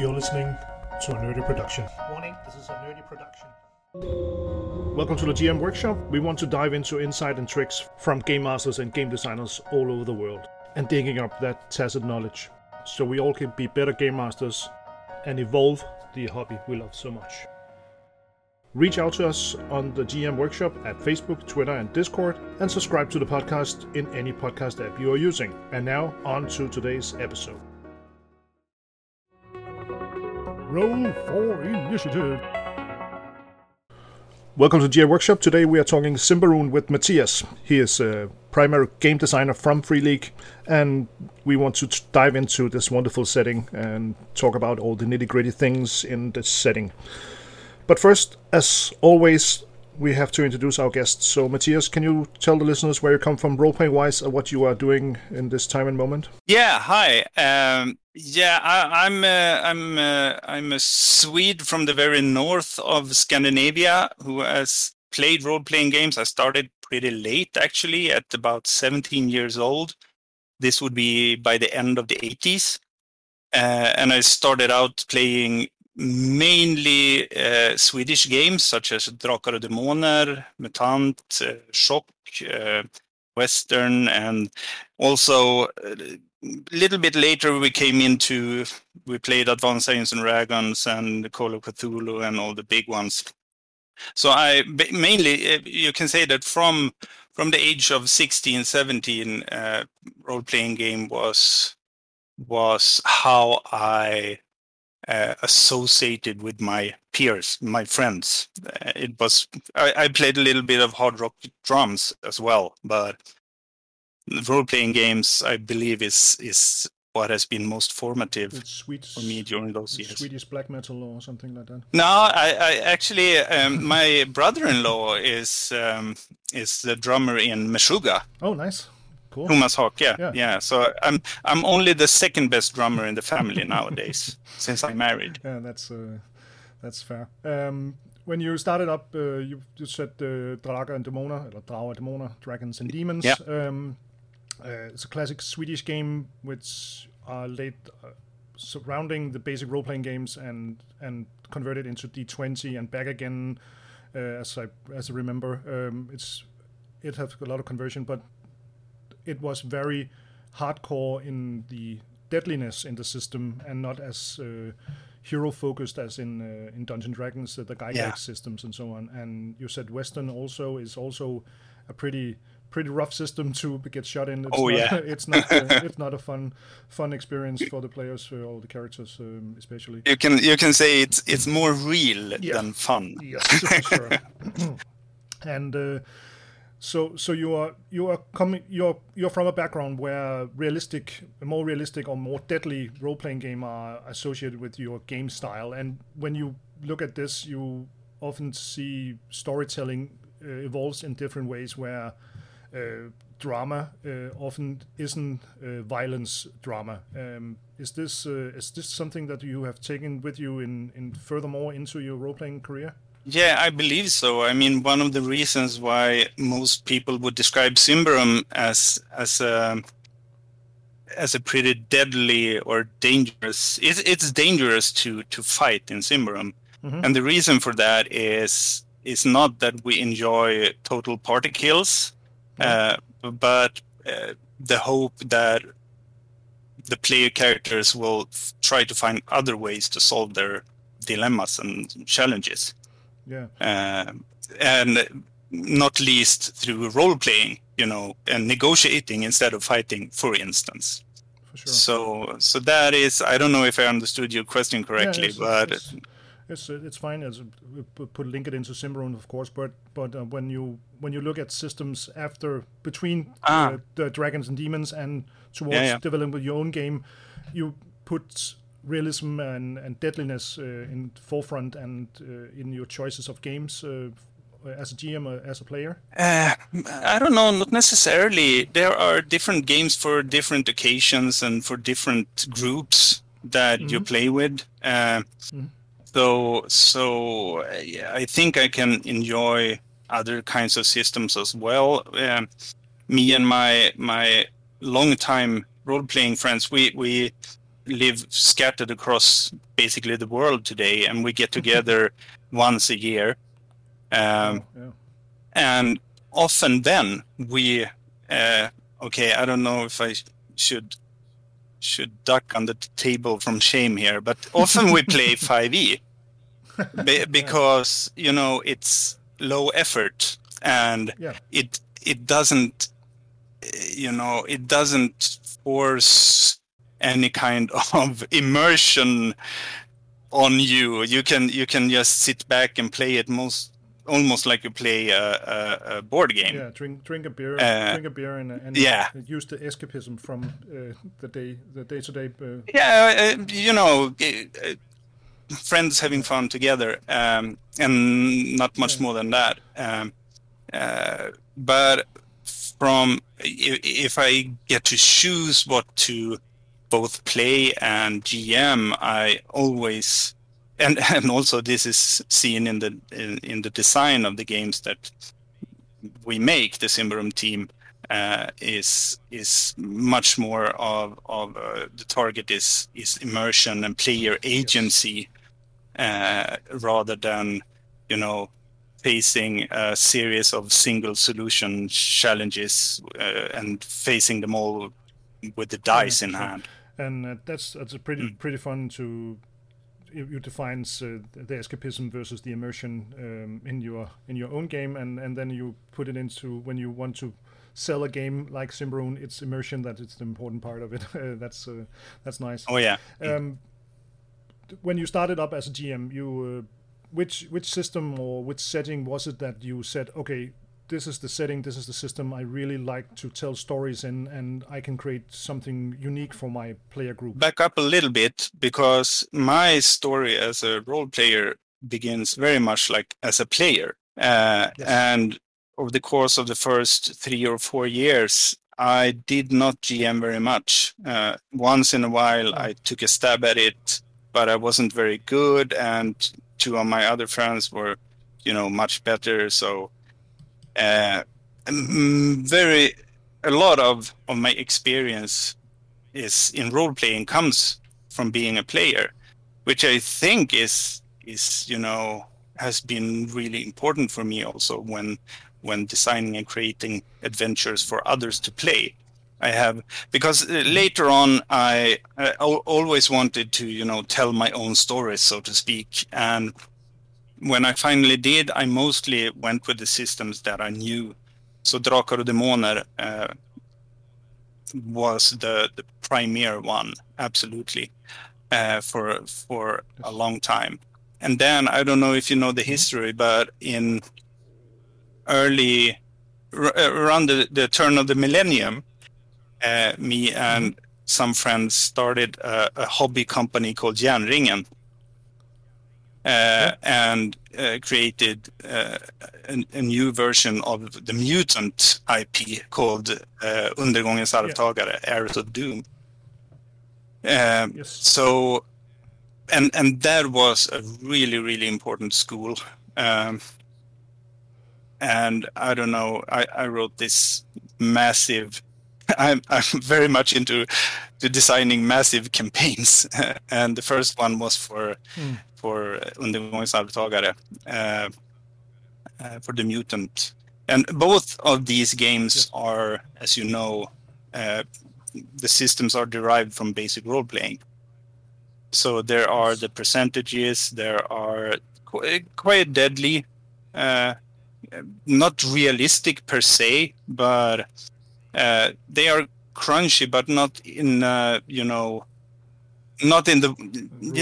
You're listening to a nerdy production. Warning, this is a nerdy production. Welcome to the GM Workshop. We want to dive into insight and tricks from game masters and game designers all over the world and digging up that tacit knowledge so we all can be better game masters and evolve the hobby we love so much. Reach out to us on the GM Workshop at Facebook, Twitter, and Discord, and subscribe to the podcast in any podcast app you are using. And now, on to today's episode. Roll for initiative. Welcome to GM Workshop. Today we are talking Symbaroum with Matthias. He is a primary game designer from Free League, and we want to t- dive into this wonderful setting and talk about all the nitty gritty things in this setting. But first, as always, we have to introduce our guests. So, Matthias, can you tell the listeners where you come from, role playing wise, and what you are doing in this time and moment? Yeah, hi. Um, yeah, I, I'm uh, I'm uh, I'm a Swede from the very north of Scandinavia who has played role playing games. I started pretty late, actually, at about 17 years old. This would be by the end of the 80s. Uh, and I started out playing mainly uh, Swedish games such as Drakar och Demoner, Mutant, uh, Chock, uh, Western, and also a little bit later we came into we played Advanced Dungeons and Dragons and Call of Cthulhu and all the big ones. So I mainly uh, you can say that from from the age of 16, 17, uh, role playing game was was how I uh, associated with my peers, my friends. Uh, it was I, I, played a little bit of hard rock drums as well, but role playing games I believe is is what has been most formative for me during those years. Swedish black metal or something like that. No, I, I actually um, my brother-in-law is um, is the drummer in Meshuggah. Oh, nice. Cool. Tomas Haake, yeah, yeah, yeah. So I'm I'm only the second best drummer in the family nowadays since I married. Yeah, that's uh, that's fair. Um, when you started up, uh, you, you said uh, Draga and Demona, or Draga Demona, Dragons and Demons. Yeah. Um, uh, it's a classic Swedish game which are late uh, surrounding the basic role-playing games and and converted into D20 and back again. Uh, as I as I remember, um, it's it has a lot of conversion, but it was very hardcore in the deadliness in the system and not as uh, hero focused as in uh, in Dungeon Dragons, uh, the Gygax yeah. systems and so on. And you said Western also is also a pretty pretty rough system to get shot in. It's oh not, yeah, it's not uh, it's not a fun fun experience for the players or uh, the characters um, especially. You can you can say it's it's more real yeah. than fun. Yes, sure. and uh, so so you are you are coming you're you're from a background where realistic more realistic or more deadly role playing game are associated with your game style and when you look at this you often see storytelling uh, evolves in different ways where drama uh, often isn't uh, violence drama um, is this uh, is this something that you have taken with you in in furthermore into your role playing career yeah, I believe so. I mean, one of the reasons why most people would describe Symbaroum as as a as a pretty deadly or dangerous. It's, it's dangerous to to fight in Symbaroum, mm-hmm. and the reason for that is is not that we enjoy total party kills, uh, but uh, the hope that the player characters will f- try to find other ways to solve their dilemmas and challenges. Yeah. Uh, and not least through role playing, you know, and negotiating instead of fighting, for instance. For sure. So, so that is. I don't know if I understood your question correctly, yeah, it's, but it's, it's, it's fine. As put link it into Symbaroum, of course. But but uh, when you when you look at systems after between ah. uh, the dragons and demons and towards yeah, yeah. developing your own game, you put realism and, and deadliness uh, in forefront and uh, in your choices of games uh, as a GM or as a player? Uh, I don't know, not necessarily. There are different games for different occasions and for different groups that mm-hmm. you play with. Uh, mm-hmm. So, so yeah, I think I can enjoy other kinds of systems as well. Um, me and my my long time role playing friends, we we live scattered across basically the world today, and we get together once a year. Um, Oh, yeah. and often then we uh, okay i don't know if i should should duck under the table from shame here but often we play 5e be- because you know it's low effort and Yeah. it it doesn't you know it doesn't force any kind of immersion on you you can you can just sit back and play it most almost like you play a, a, a board game Yeah, drink drink a beer, Uh, drink a beer, and, and yeah. use the escapism from uh, the day, the day to day. yeah uh, you know uh, uh, friends having fun together um, and not much Yeah. more than that um, uh, but from if, if i get to choose what to both play and gm i always and and also this is seen in the in, in the design of the games that we make the Symbaroum team uh, is is much more of of uh, the target is is immersion and player agency uh, rather than you know facing a series of single solution challenges uh, and facing them all with the dice in sure. hand. and uh, that's that's a pretty Mm. pretty fun to you, you defines uh, the escapism versus the immersion um, in your in your own game and and then you put it into when you want to sell a game like Symbaroum it's immersion that it's the important part of it uh, that's uh, that's nice Oh yeah. um, when you started up as a GM you uh, which which system or which setting was it that you said okay this is the setting this is the system I really like to tell stories in and I can create something unique for my player group back up a little bit because my story as a role player begins very much like as a player. Uh, Yes. And over the course of the first three or four years, I did not GM very much. Uh, once in a while. I took a stab at it, but I wasn't very good. And two of my other friends were, you know, much better. So, uh, mm, very, a lot of, of my experience is in role playing comes from being a player, which I think is is you know has been really important for me also when when designing and creating adventures for others to play. I have because uh, later on I, I always wanted to you know tell my own stories so to speak and when I finally did I mostly went with the systems that I knew. So Drakar och Demoner uh, was the, the premier one absolutely uh, for for a long time. And then i don't know if you know the history but in early r- around the, the turn of the millennium uh, me and some friends started a, a hobby company called Järnringen. uh, and uh, created uh, a, a new version of the mutant IP called uh, Undergångens arvtagare, Heirs of Doom. Um, Yes. So, and and that was a really really important school. Um, and I don't know, I, I wrote this massive. I'm I'm very much into to designing massive campaigns, and the first one was for Mm. for Undergångens arvtagare, uh, uh, for the mutant, and both of these games Yes. are, as you know, uh, the systems are derived from basic role playing. So there are the percentages, there are qu- quite deadly, uh, not realistic per se, but uh, they are crunchy, but not in uh, you know, not in the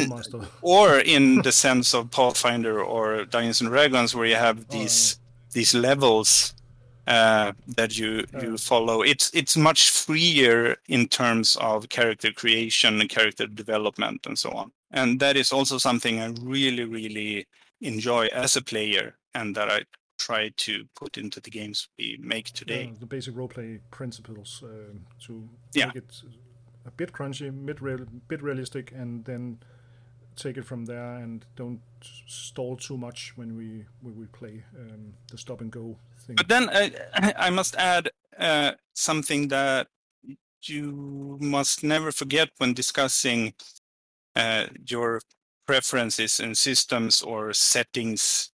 master. or in the sense of Pathfinder or Dungeons and Dragons, where you have Oh, these these levels uh, that you you follow. It's it's much freer in terms of character creation and character development and so on. And that is also something I really really enjoy as a player, and that I try to put into the games we make today. Yeah, the basic roleplay principles uh, to Yeah. make it a bit crunchy, mid real, bit realistic, and then take it from there and don't stall too much when we when we play um, the stop and go thing. But then I, I must add uh, something that you must never forget when discussing uh, your preferences and systems or settings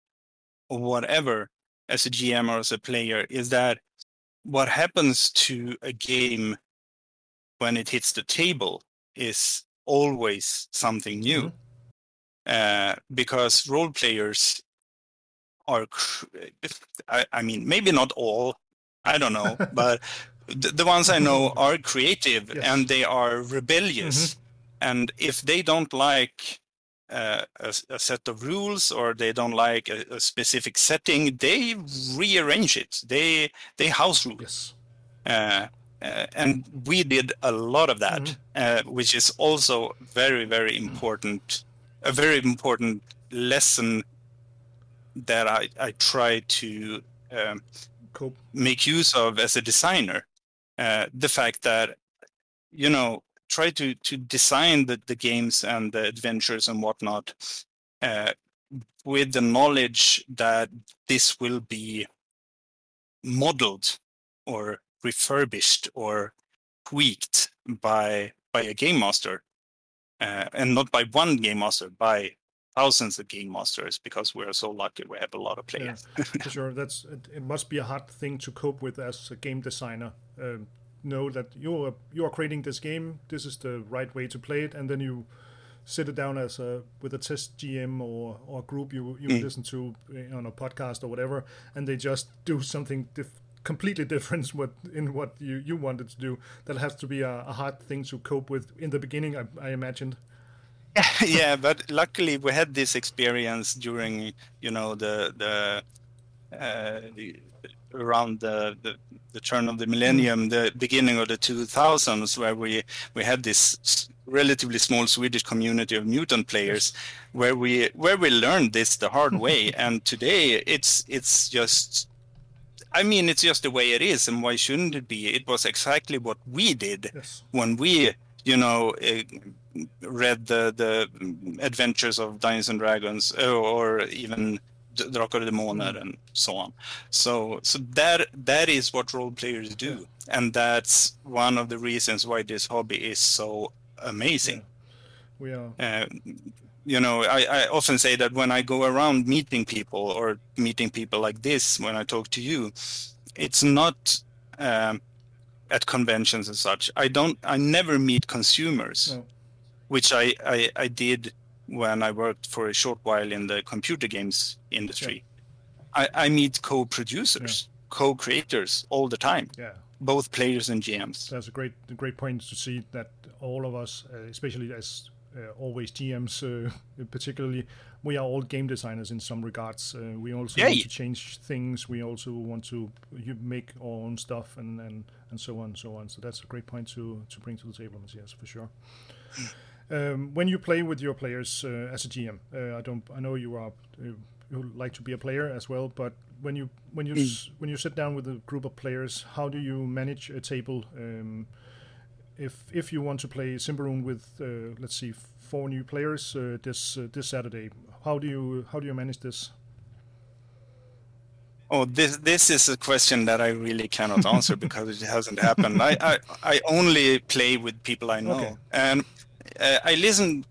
or whatever as a GM or as a player is that what happens to a game when it hits the table is always something new. Mm-hmm. Uh, because role players are, I, I, mean, maybe not all, I don't know, but the, the, ones I know are creative yes. and they are rebellious. Mm-hmm. And if they don't like a, a, set of rules or they don't like a, a, specific setting, they rearrange it. They they house rule. Yes. Uh, uh, and we did a lot of that, mm-hmm. Uh, which is also very very important. A very important lesson that I I try to um, cool. make use of as a designer. Uh, the fact that you know try to to design the, the games and the adventures and whatnot uh, with the knowledge that this will be modeled or refurbished or tweaked by by a game master uh, and not by one game master by thousands of game masters because we're so lucky we have a lot of players. yeah, sure. That's it, it, must be a hard thing to cope with as a game designer um, know that you're you are creating this game. This is the right way to play it, and then you sit it down as a with a test GM or or group you you mm. listen to eh, on a podcast or whatever, and they just do something dif- completely different what in what you you wanted to do. That has to be a, a hard thing to cope with in the beginning. I, I imagined. yeah, but luckily we had this experience during you know the the, uh, the around the, the, the turn of the millennium, the beginning of the 2000s, where we we had this relatively small Swedish community of mutant players, where we where we learned this the hard way, and today it's it's just. I mean, it's just the way it is, and why shouldn't it be? It was exactly what we did yes. when we, you know, uh, read the the adventures of Dungeons and Dragons, or even Drakar och Demoner and so on. So so that that is what role players do, yeah. and that's one of the reasons why this hobby is so amazing. Yeah. We are. Uh, you know, I, I often say that when I go around meeting people or meeting people like this, when I talk to you, it's not um, at conventions and such. I don't. I never meet consumers, no. which I, I I did when I worked for a short while in the computer games industry. Yeah. I, I meet co-producers, yeah. co-creators all the time. Yeah. Both players and GMs. That's a great, great point to see that all of us, uh, especially as uh, always GMs, uh, particularly, we are all game designers in some regards. Uh, we also yeah, want to change things. We also want to make our own stuff and, and, and so on and so on. So that's a great point to, to bring to the table, Yes, for sure. Mm. Um, when you play with your players uh, as a GM, uh, I don't. I know you are. Uh, you like to be a player as well, but when you when you mm. when you sit down with a group of players, how do you manage a table? Um, if if you want to play Symbaroum with uh, let's see four new players uh, this uh, this Saturday, how do you how do you manage this? Oh, this this is a question that I really cannot answer because it hasn't happened. I, I, I only play with people I know, okay. and uh, I listened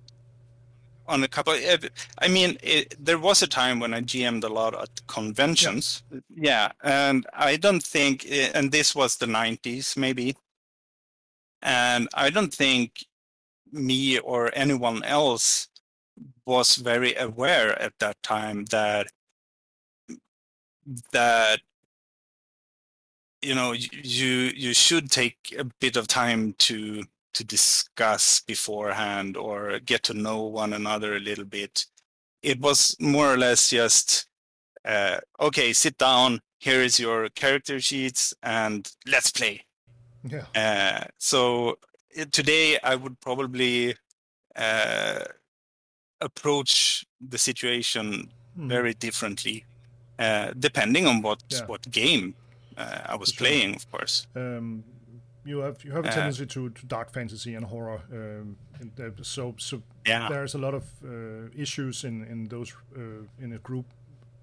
on a couple. Of, I mean, it, there was a time when I GM'd a lot at conventions. Yeah. yeah, and I don't think, and this was the '90s, maybe, and I don't think me or anyone else was very aware at that time that that you know you you should take a bit of time to to discuss beforehand or get to know one another a little bit. It was more or less just, uh, okay, sit down. Here is your character sheets, and let's play. Yeah. Uh, so today I would probably uh, approach the situation mm. very differently, uh, depending on what yeah. what game uh, I was sure. playing, of course. Um, you have you have a uh, tendency to, to dark fantasy and horror. Um, and, uh, so so yeah. there's a lot of uh, issues in in those uh, in a group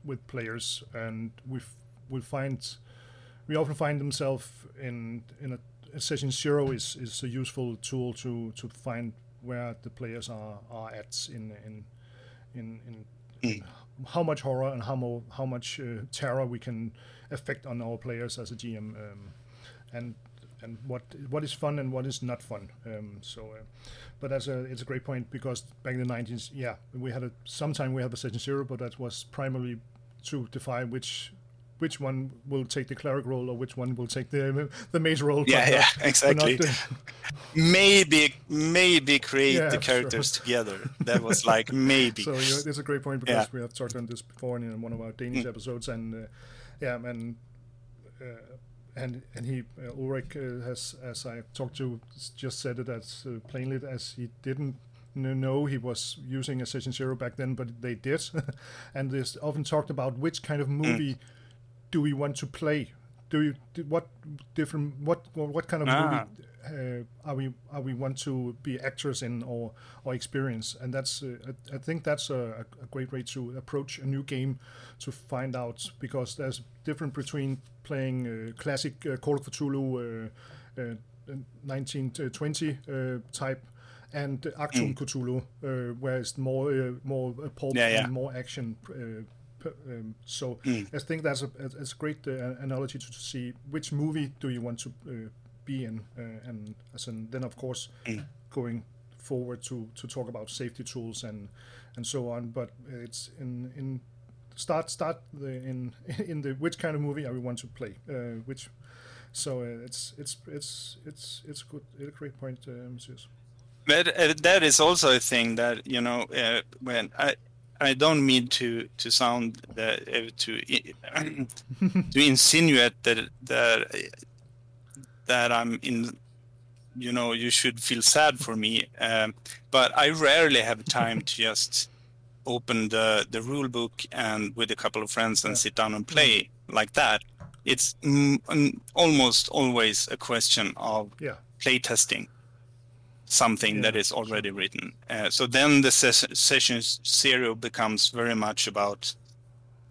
with players, and we we find we often find themselves in in a session zero is is a useful tool to to find where the players are are at in in in, in, in how much horror and how more how much uh, terror we can affect on our players as a GM, um, and and what what is fun and what is not fun. Um, so, uh, but that's a it's a great point because back in the 90s, yeah, we had a sometime we had a session zero, but that was primarily to define which which one will take the cleric role or which one will take the the mage role. Yeah, yeah, exactly. maybe maybe create yeah, the characters sure. together. That was like maybe. so yeah, it's a great point because yeah. we have talked on this before in one of our Danish mm. episodes, and uh, yeah, and. Uh, and and he uh, Ulrich uh, has, as I talked to, just said it as uh, plainly as he didn't know he was using a session zero back then, but they did, and they often talked about which kind of movie mm. do we want to play. Do you do, what different what what kind of ah. movie are we are we want to be actors in or or experience and that's uh, I, I, think that's a, a, great way to approach a new game to find out because there's different between playing uh, classic uh, Call of Cthulhu 1920 uh, uh, type and Achtung mm. Cthulhu where it's more more pulp yeah, yeah. and more action um, so mm. I think that's a, a great uh, analogy to, to, see which movie do you want to uh, be in, uh, and as in, then of course mm. going forward to to talk about safety tools and and so on. But it's in in start start the, in in the which kind of movie are we want to play, uh, which. So uh, it's it's it's it's it's good. It's a great point, uh, Monsieur. But uh, that is also a thing that you know uh, when I I don't mean to to sound that uh, to to insinuate that that that I'm in, you know, you should feel sad for me. Um, but I rarely have time to just open the the rule book and with a couple of friends and yeah. sit down and play like that. It's mm, almost always a question of yeah. play testing something yeah. that is already written. Uh, so then the ses- session zero becomes very much about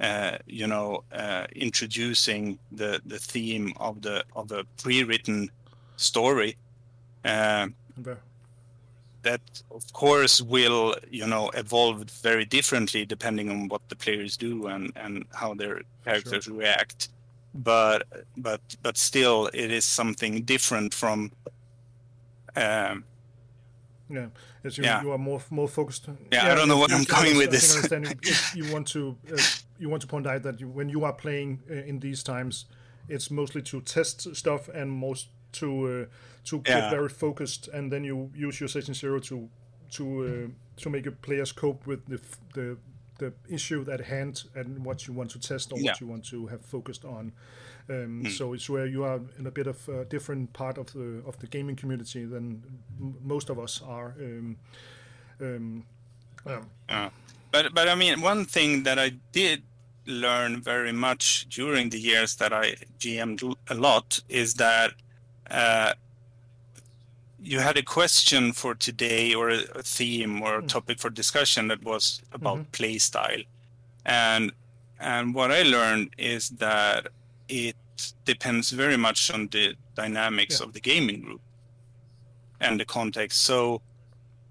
uh, you know, uh, introducing the the theme of the of a pre-written story. Uh, okay. That of course will you know evolve very differently depending on what the players do and and how their characters sure. react. But but but still, it is something different from. Um, yeah, as you, yeah. you are more more focused. Yeah, yeah I don't know what I'm going with this. you want to uh, you want to point out that you, when you are playing uh, in these times, it's mostly to test stuff and most to uh, to yeah. get very focused, and then you use your session zero to to uh, to make your players cope with the the the issue at hand and what you want to test or what you want to have focused on. Um, mm. So it's where you are in a bit of a different part of the of the gaming community than m- most of us are. Um, um, uh, but but I mean, one thing that I did learn very much during the years that I GM'd a lot is that uh, you had a question for today or a, theme or a hmm. topic for discussion that was about mm-hmm. play style, and and what I learned is that it depends very much on the dynamics yeah. of the gaming group and the context. So,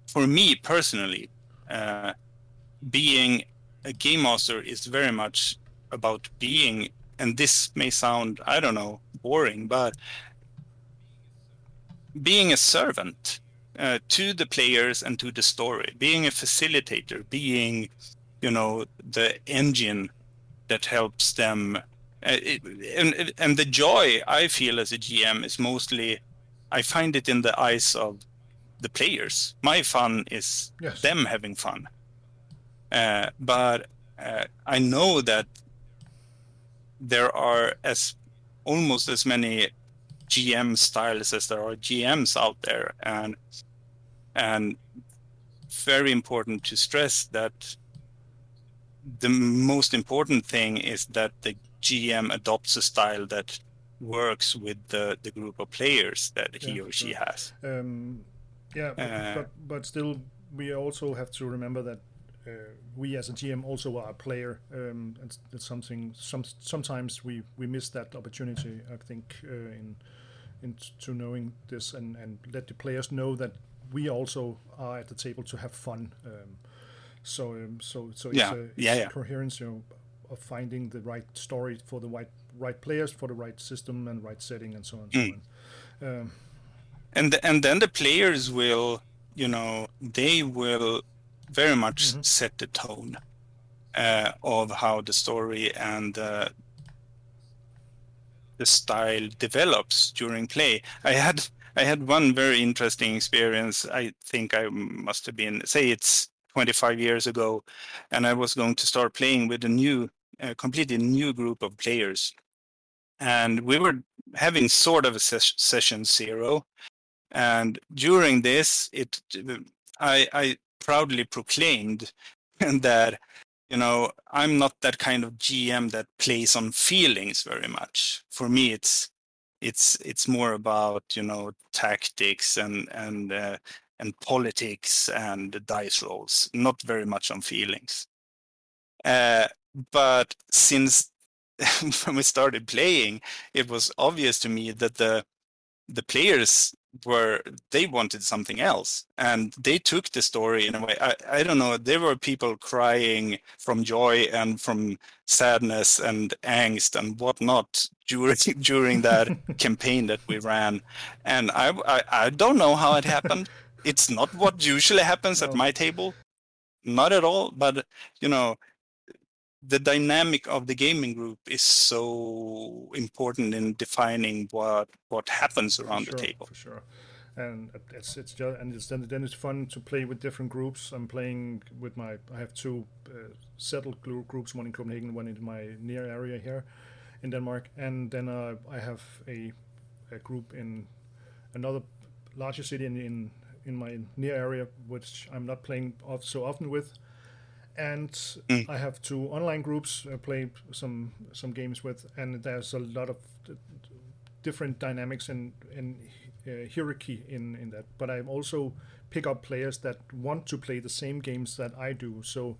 for me personally, uh, being a game master is very much about being, and this may sound, I don't know, boring, but being a servant uh, to the players and to the story, being a facilitator, being, you know, the engine that helps them. Uh, it, and, and the joy I feel as a GM is mostly, I find it in the eyes of the players. My fun is yes. them having fun. Uh, but uh, I know that there are as almost as many GM styles as there are GMs out there, and and very important to stress that the most important thing is that the GM adopts a style that works with the, the group of players that he yeah, or she sure. has. Um, yeah, but, uh, but, but still, we also have to remember that we as a GM also are a player, um, and that's something. Some sometimes we we miss that opportunity. I think uh, in into knowing this and and let the players know that we also are at the table to have fun. Um, so um, so so it's, Yeah. a, it's Yeah, yeah. coherence, you know, of finding the right story for the right right players for the right system and right setting and so on and so Mm. on. Um, and and then the players will you know they will very much Mhm. set the tone uh, of how the story and uh, the style develops during play. I had i had one very interesting experience. I think i must have been say it's 25 years ago and i was going to start playing with a new a completely new group of players. And we were having sort of a ses- session zero. And during this it i i proudly proclaimed that you know i'm not that kind of gm that plays on feelings very much. For me it's it's it's more about you know tactics and and uh, and politics and dice rolls not very much on feelings. Uh, but since when we started playing it was obvious to me that the the players were they wanted something else. And they took the story in a way I, I don't know there were people crying from joy and from sadness and angst and whatnot during during that campaign that we ran. And I, I i don't know how it happened. It's not what usually happens at my table. Not at all but you know the dynamic of the gaming group is so important in defining what what happens around for the table for sure. And it's it's just and it's then then it's fun to play with different groups. I'm playing with my I have two uh, settled groups, one in Copenhagen, one in my near area here in Denmark, and then uh, I have a a group in another larger city in in, in my near area, which I'm not playing off so often with. And Mm. I have two online groups I play some some games with, and there's a lot of different dynamics and and uh, hierarchy in in that. But I also pick up players that want to play the same games that I do. So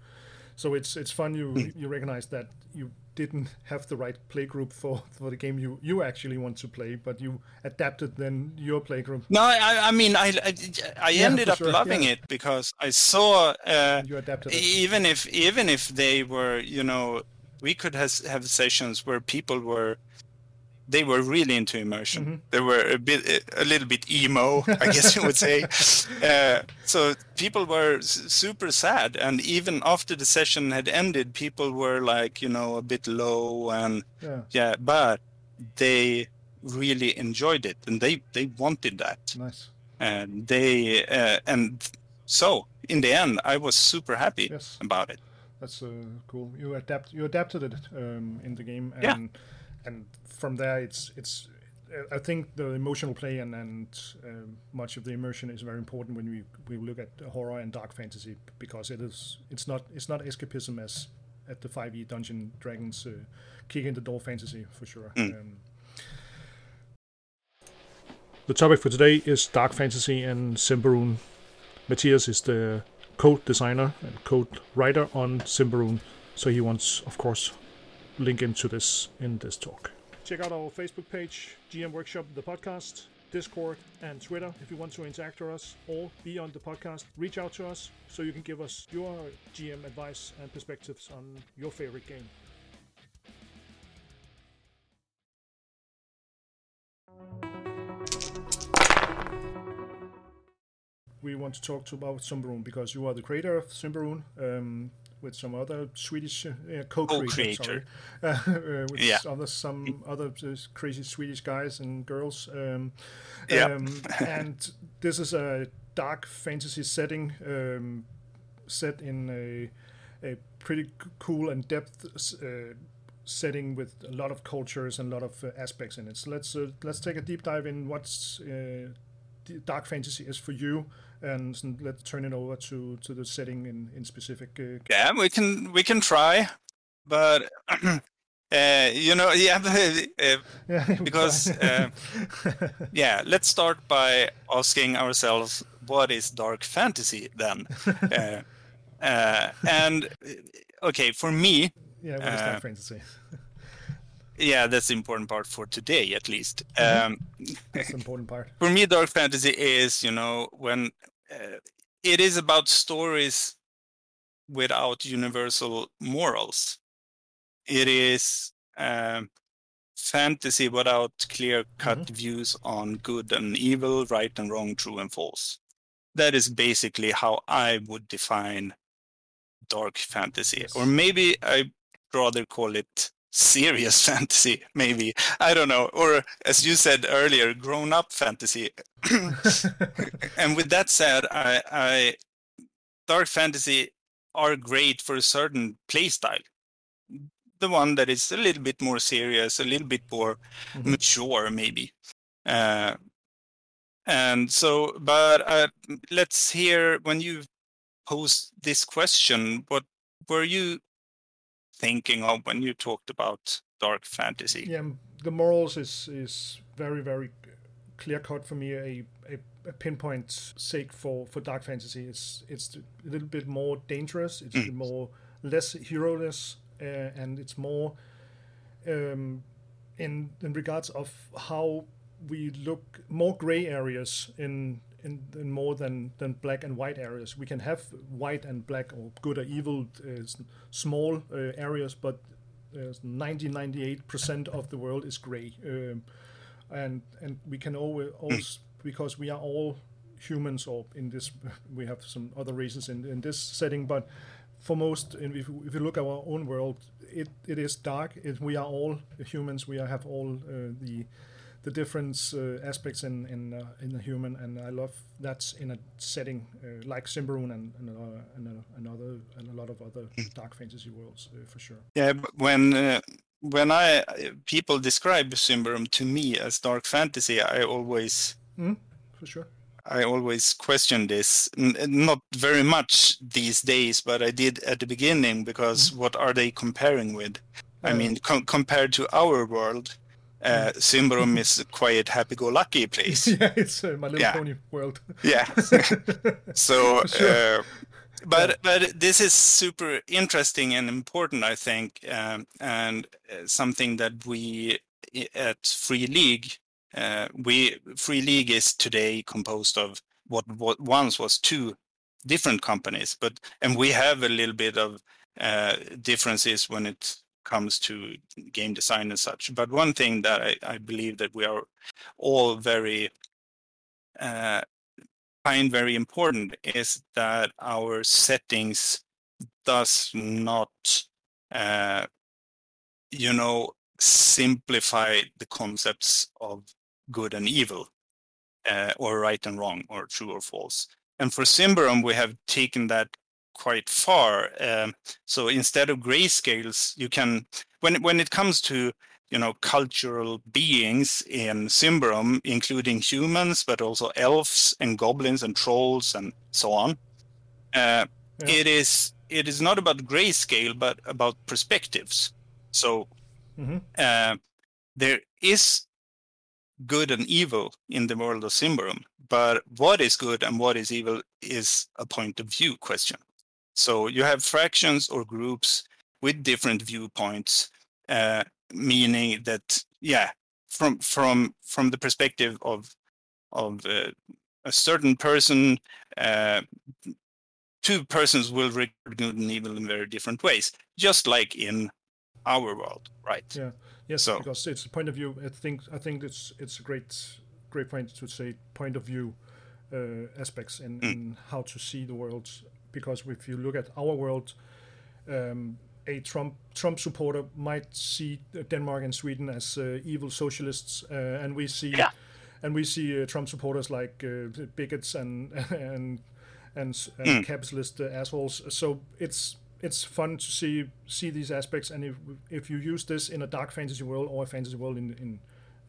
so it's it's fun. You you recognize that you didn't have the right play group for for the game you you actually want to play, but you adapted then your play group. No, I, I mean, I, I, I Yeah, ended up sure, loving yeah. it because I saw, uh, You adapted it. even if even if they were, you know, we could has, have sessions where people were, they were really into immersion. Mhm. They were a bit, a little bit emo, I guess you would say. Uh, so people were s- super sad, and even after the session had ended, people were like, you know, a bit low and Yeah, yeah, but they really enjoyed it, and they they wanted that nice. and they uh, and so in the end i was super happy Yes. about it That's uh, cool. You adapt. You adapted it um, in the game, and Yeah. And from there, it's it's. uh, I think the emotional play and and um much of the immersion is very important when we we look at horror and dark fantasy because it is it's not it's not escapism as at the 5e Dungeon Dragons uh, kick in the door fantasy for sure. Mm. Um, the topic for today is dark fantasy and Symbaroum. Matthias is the code designer and code writer on Symbaroum, so he wants, of course, link into this in this talk. Check out our Facebook page, GM Workshop, the podcast, Discord, and Twitter if you want to interact with us or be on the podcast. Reach out to us so you can give us your GM advice and perspectives on your favorite game. we want to talk to about Symbaroum because you are the creator of Symbaroum um, with some other Swedish uh, co-creator, sorry, uh, with Yeah. other some other crazy Swedish guys and girls. Um, Yeah. um, and this is a dark fantasy setting um, set in a a pretty cool and depth uh, setting with a lot of cultures and a lot of uh, aspects in it. So let's uh, let's take a deep dive in what's uh, dark fantasy is for you, and let's turn it over to, to the setting in in specific. Uh, yeah we can we can try but uh, you know yeah uh, yeah, Because, uh, yeah let's start by asking ourselves what is dark fantasy then uh, uh, and uh, okay for me yeah, what is dark fantasy? Yeah, that's the important part for today, at least. Mhm. Um, That's the important part. for me, dark fantasy is, you know, when uh, it is about stories without universal morals. It is um, fantasy without clear cut views on good and evil, right and wrong, true and false. That is basically how I would define dark fantasy. Yes. Or maybe I'd rather call it serious fantasy, maybe. I don't know. Or as you said earlier, grown up fantasy. and with that said, I, I dark fantasy are great for a certain play style. The one that is a little bit more serious, a little bit more Mhm. mature, maybe. Uh, and so, but uh, let's hear when you posed this question, what were you thinking of when you talked about dark fantasy? yeah, the morals is is very very clear cut for me. A, a, a pinpoint sake for for dark fantasy. It's it's a little bit more dangerous. It's bit more less heroless, uh, and it's more um, in in regards of how we look more gray areas in. In, in more than, than black and white areas, we can have white and black or good or evil uh, small uh, areas, but uh, 90 98% of the world is gray. Um, and and we can always, always because we are all humans or in this we have some other races in, in this setting but for most if, if you look at our own world it, it is dark it, we are all humans. We are, have all uh, the the different uh, aspects in in, uh, in the human and I love that's in a setting uh, like Symbaroum and and, and another and a lot of other dark fantasy worlds uh, for sure Yeah, when uh, when I people describe Symbaroum to me as dark fantasy, I always for sure I always question this. N- not very much these days, but I did at the beginning because what are they comparing with? I mean, com- compared to our world, uh, Symbaroum is a quiet, happy-go-lucky place. yeah it's uh, my little Yeah. pony world yeah. so Sure. uh, but but this is super interesting and important i think um, and uh, something that we at free league uh, we free league is today composed of what, what once was two different companies but and we have a little bit of uh, differences when it comes to game design and such. But one thing that i, I believe that we are all very uh, find very important is that our settings does not uh, you know simplify the concepts of good and evil uh, or right and wrong or true or false. And for Symbaroum we have taken that quite far um, so instead of grayscales you can when when it comes to you know cultural beings in Symbaroum, including humans, but also elves and goblins and trolls and so on. Uh, Yeah. It is it is not about grayscale, but about perspectives. So Mhm. uh, there is good and evil in the world of Symbaroum, but what is good and what is evil is a point of view question. So you have fractions or groups with different viewpoints, uh, meaning that yeah, from from from the perspective of of uh, a certain person, uh, two persons will regard good and evil in very different ways, just like in our world, right? Yeah. Yes, So- because it's a point of view. I think I think it's it's a great great point to say point of view uh, aspects in, in how to see the world. Because if you look at our world, um, a Trump Trump supporter might see Denmark and Sweden as uh, evil socialists, uh, and we see Yeah. and we see uh, Trump supporters like uh, bigots and and and, and capitalist uh, assholes. So it's it's fun to see see these aspects, and if if you use this in a dark fantasy world or a fantasy world in in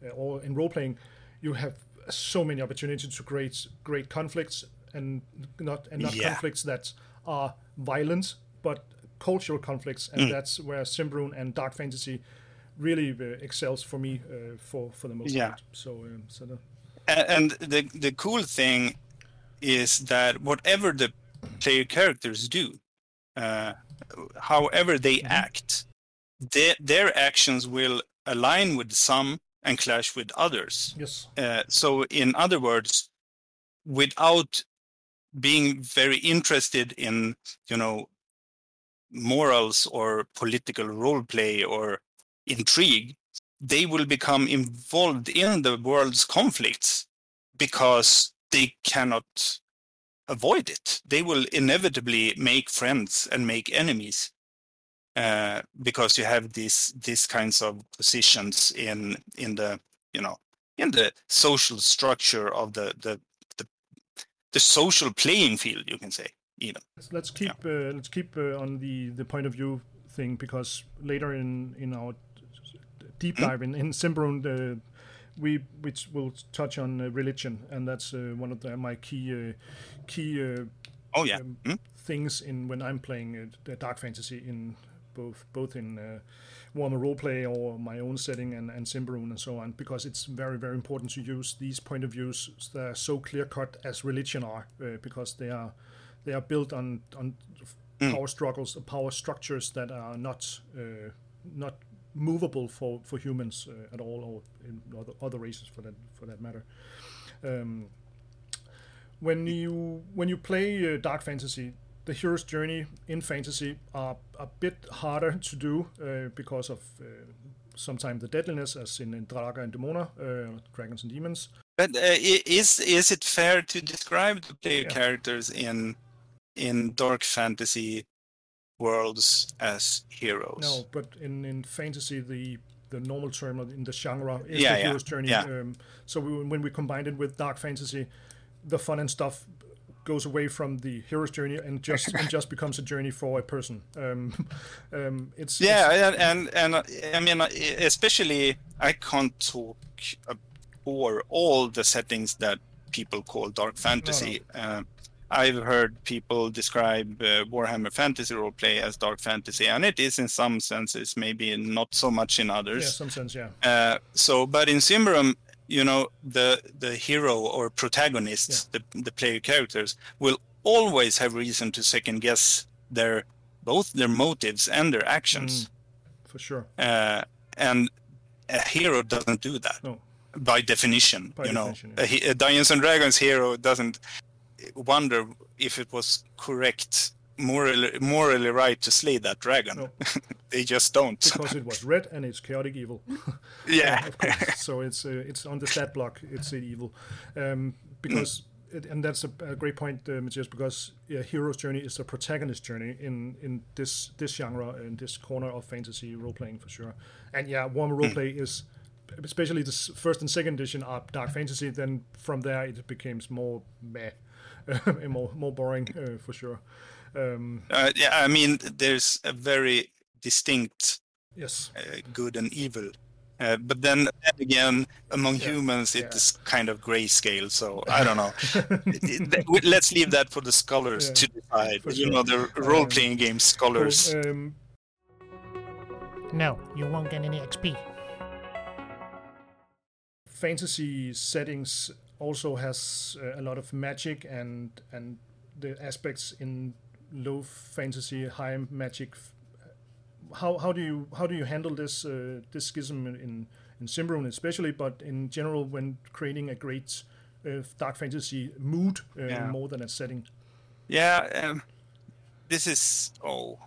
uh, or in role playing, you have so many opportunities to create great conflicts and not and not Yeah. conflicts that are violent, but cultural conflicts, and that's where Symbaroum and dark fantasy really uh, excels for me uh, for for the most Yeah. part. So um, so the, A- and the the cool thing is that whatever the player characters do uh, however they act their, their actions will align with some and clash with others. Yes. Uh, so, in other words, without being very interested in, you know, morals or political role play or intrigue, they will become involved in the world's conflicts because they cannot avoid it. They will inevitably make friends and make enemies uh, because you have these these kinds of positions in in the you know in the social structure of the the the, the social playing field. You can say even. Let's keep yeah. uh, let's keep uh, on the the point of view thing because later in in our deep hmm? dive mm-hmm. in in the we which will touch on uh, religion, and that's uh, one of the, my key uh, key. Uh, oh yeah. Um, mm? Things in when I'm playing uh, dark fantasy in both both in uh, Warhammer roleplay or my own setting and and Symbaroum and so on, because it's very very important to use these point of views that are so clear cut as religion are, because they are they are built on on mm. power struggles, power structures that are not not movable for for humans uh, at all, or in other, other races for that for that matter. Um, when you when you play uh, dark fantasy, the hero's journey in fantasy are a bit harder to do uh, because of uh, sometimes the deadliness, as in, in Draga and Demona, uh, Dragons and Demons. But uh, is is it fair to describe the player yeah. characters in in dark fantasy worlds as heroes. No, but in, in fantasy, the the normal term in the genre is yeah, the yeah, hero's journey. Yeah. Um, so we, when we combined it with dark fantasy, the fun and stuff goes away from the hero's journey and just and just becomes a journey for a person. Um, um, it's yeah, it's, and, and and I mean, especially I can't talk for all the settings that people call dark fantasy. No, no. Uh, I've heard people describe uh, Warhammer Fantasy roleplay as dark fantasy, and it is in some senses, maybe not so much in others. Yeah, some sense, yeah. Uh, so, but in Symbaroum, you know, the the hero or protagonists, yeah. the the player characters, will always have reason to second guess their both their motives and their actions. Mm, for sure. Uh, and a hero doesn't do that. No by definition. By you definition, know, yeah. a, a Dungeons and Dragons hero doesn't wonder if it was correct morally morally right to slay that dragon. No. they just don't because it was red and it's chaotic evil. yeah, of course. So it's uh, it's on the stat block. It's evil, um, because. Mm. It, and that's a, a, great point, uh, Matthias, because yeah, hero's journey is a protagonist journey in in this this genre in this corner of fantasy role playing for sure. And yeah, warm role play mm. is especially the first and second edition are dark fantasy. Then from there it becomes more meh more more boring uh, for sure. Um, uh, yeah, I mean, there's a very distinct yes uh, good and evil. Uh, but then, then again, among yeah, humans, it's yeah. kind of grayscale. So I don't know. Let's leave that for the scholars yeah, to decide. You sure. know, the role-playing um, game scholars. Cool. Um, no, you won't get any XP. Fantasy settings also has uh, a lot of magic and and the aspects in low fantasy, high magic. How how do you how do you handle this uh, this schism in in Symbaroum especially, but in general when creating a great uh, dark fantasy mood uh, yeah. more than a setting? Yeah, um, this is oh,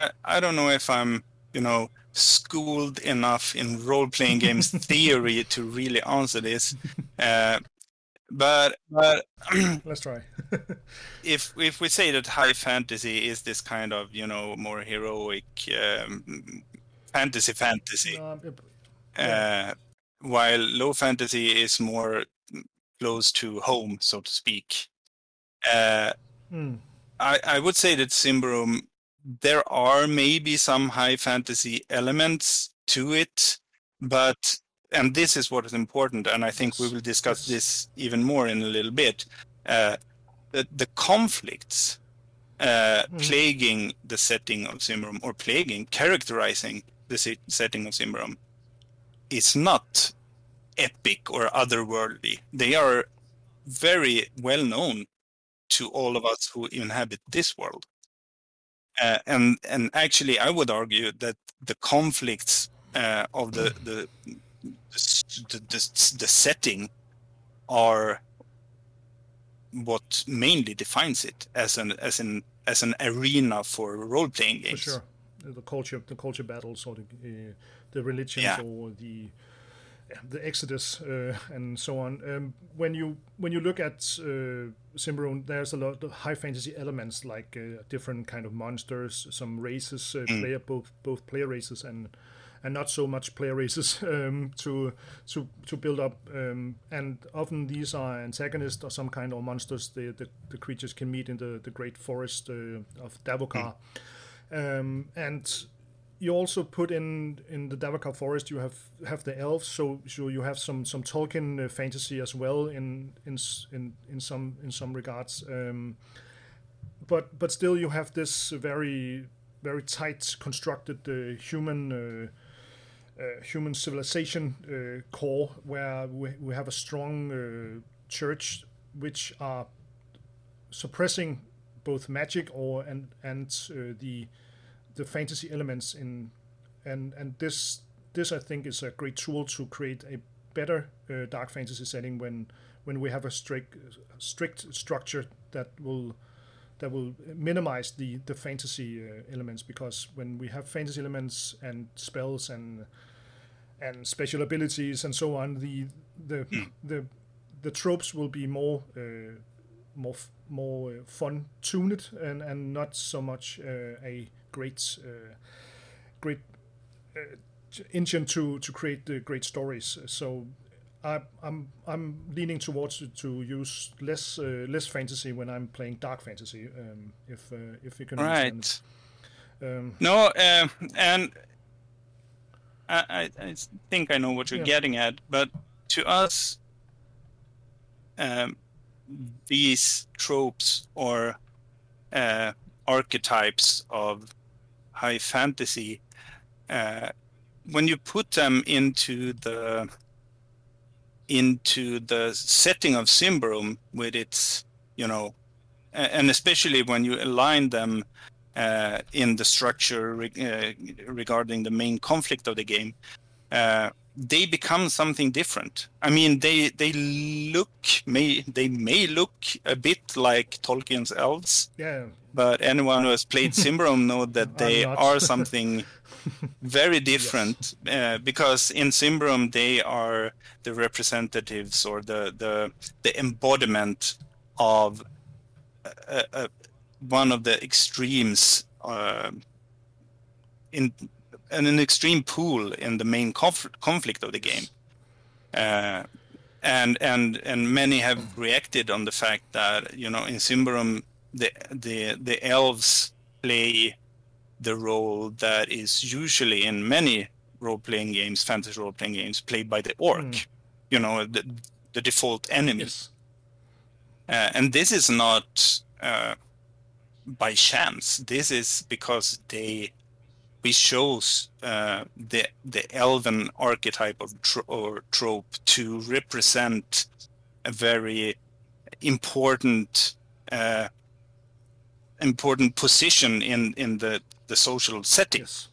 I, I don't know if I'm you know schooled enough in role playing games theory to really answer this. Uh, but but let's try. if if we say that high fantasy is this kind of you know more heroic um, fantasy fantasy, um, yeah. uh, while low fantasy is more close to home, so to speak. Uh, hmm. I I would say that Symbaroum there are maybe some high fantasy elements to it, but and this is what is important, and I think we will discuss this even more in a little bit. Uh, the, the conflicts uh, mm. plaguing the setting of Symbaroum, or plaguing, characterizing the setting of Symbaroum, is not epic or otherworldly. They are very well known to all of us who inhabit this world. Uh, and and actually, I would argue that the conflicts uh, of the the, the the the setting are what mainly defines it as an as an as an arena for role playing games. For sure, the culture, the culture battles, or the uh, the religions, Yeah. or the the Exodus uh, and so on. Um, when you when you look at uh, Symbaroum, there's a lot of high fantasy elements like uh, different kind of monsters, some races, uh, player both both player races and and not so much player races um, to to to build up. Um, and often these are antagonists or some kind of monsters the, the, the creatures can meet in the, the great forest uh, of Davokar. Um, and you also put in in the Davokar forest you have have the elves, so so you have some some Tolkien uh, fantasy as well in in in in some in some regards. Um, but but still you have this very very tight constructed uh, human uh, human civilization uh, core where we, we have a strong uh, church which are suppressing both magic or and and uh, the the fantasy elements in and and this this I think is a great tool to create a better uh, dark fantasy setting when when we have a strict strict structure that will that will minimize the the fantasy uh, elements because when we have fantasy elements and spells and and special abilities and so on the the the the tropes will be more uh, more f- more uh, fun tuned and and not so much uh, a great uh, great uh, engine to to create the great stories so I, I'm I'm leaning towards to, to use less uh, less fantasy when I'm playing dark fantasy. Um, if uh, if you can. Right. Um, No, uh, and I, I, think I know what you're Yeah. getting at, but to us, um, these tropes or uh, archetypes of high fantasy, uh, when you put them into the into the setting of Symbaroum with its, you know, and especially when you align them in the structure re- uh, regarding the main conflict of the game, uh, they become something different. I mean, they they look may they may look a bit like Tolkien's elves, yeah, but anyone who has played Symbaroum know that they are something very different uh, because in Symbaroum they are the representatives or the the the embodiment of uh, uh, one of the extremes uh, in and an extreme pool in the main conf- conflict of the game. Uh, and and and many have reacted on the fact that you know in Symbaroum the the the elves play the role that is usually in many role-playing games, fantasy role-playing games, played by the orc. Mm. You know, the, the default enemy. yes, Uh, and this is not uh, by chance. This is because they we chose uh, the the elven archetype of tro- or trope to represent a very important uh, important position in in the the social setting yes,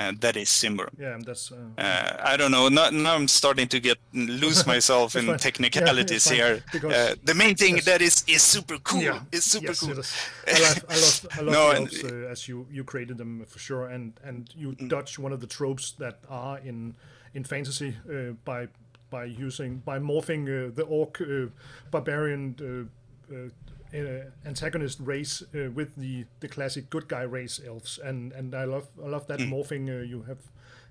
uh, that is Symbaroum. yeah, that's uh, Uh, I don't know. Now, now I'm starting to get lose myself in fine. technicalities Yeah, here. because- Uh, the main thing yes. that is is super cool. yeah, It's super yes, cool. it is. I love, I love, I love No, the and- uh, as you you created them for sure, and and you Mm. dodge one of the tropes that are in in fantasy uh, by by using by morphing uh, the orc uh, barbarian uh, antagonist race uh, with the the classic good guy race elves, and and I love I love Mm. that morphing uh, you have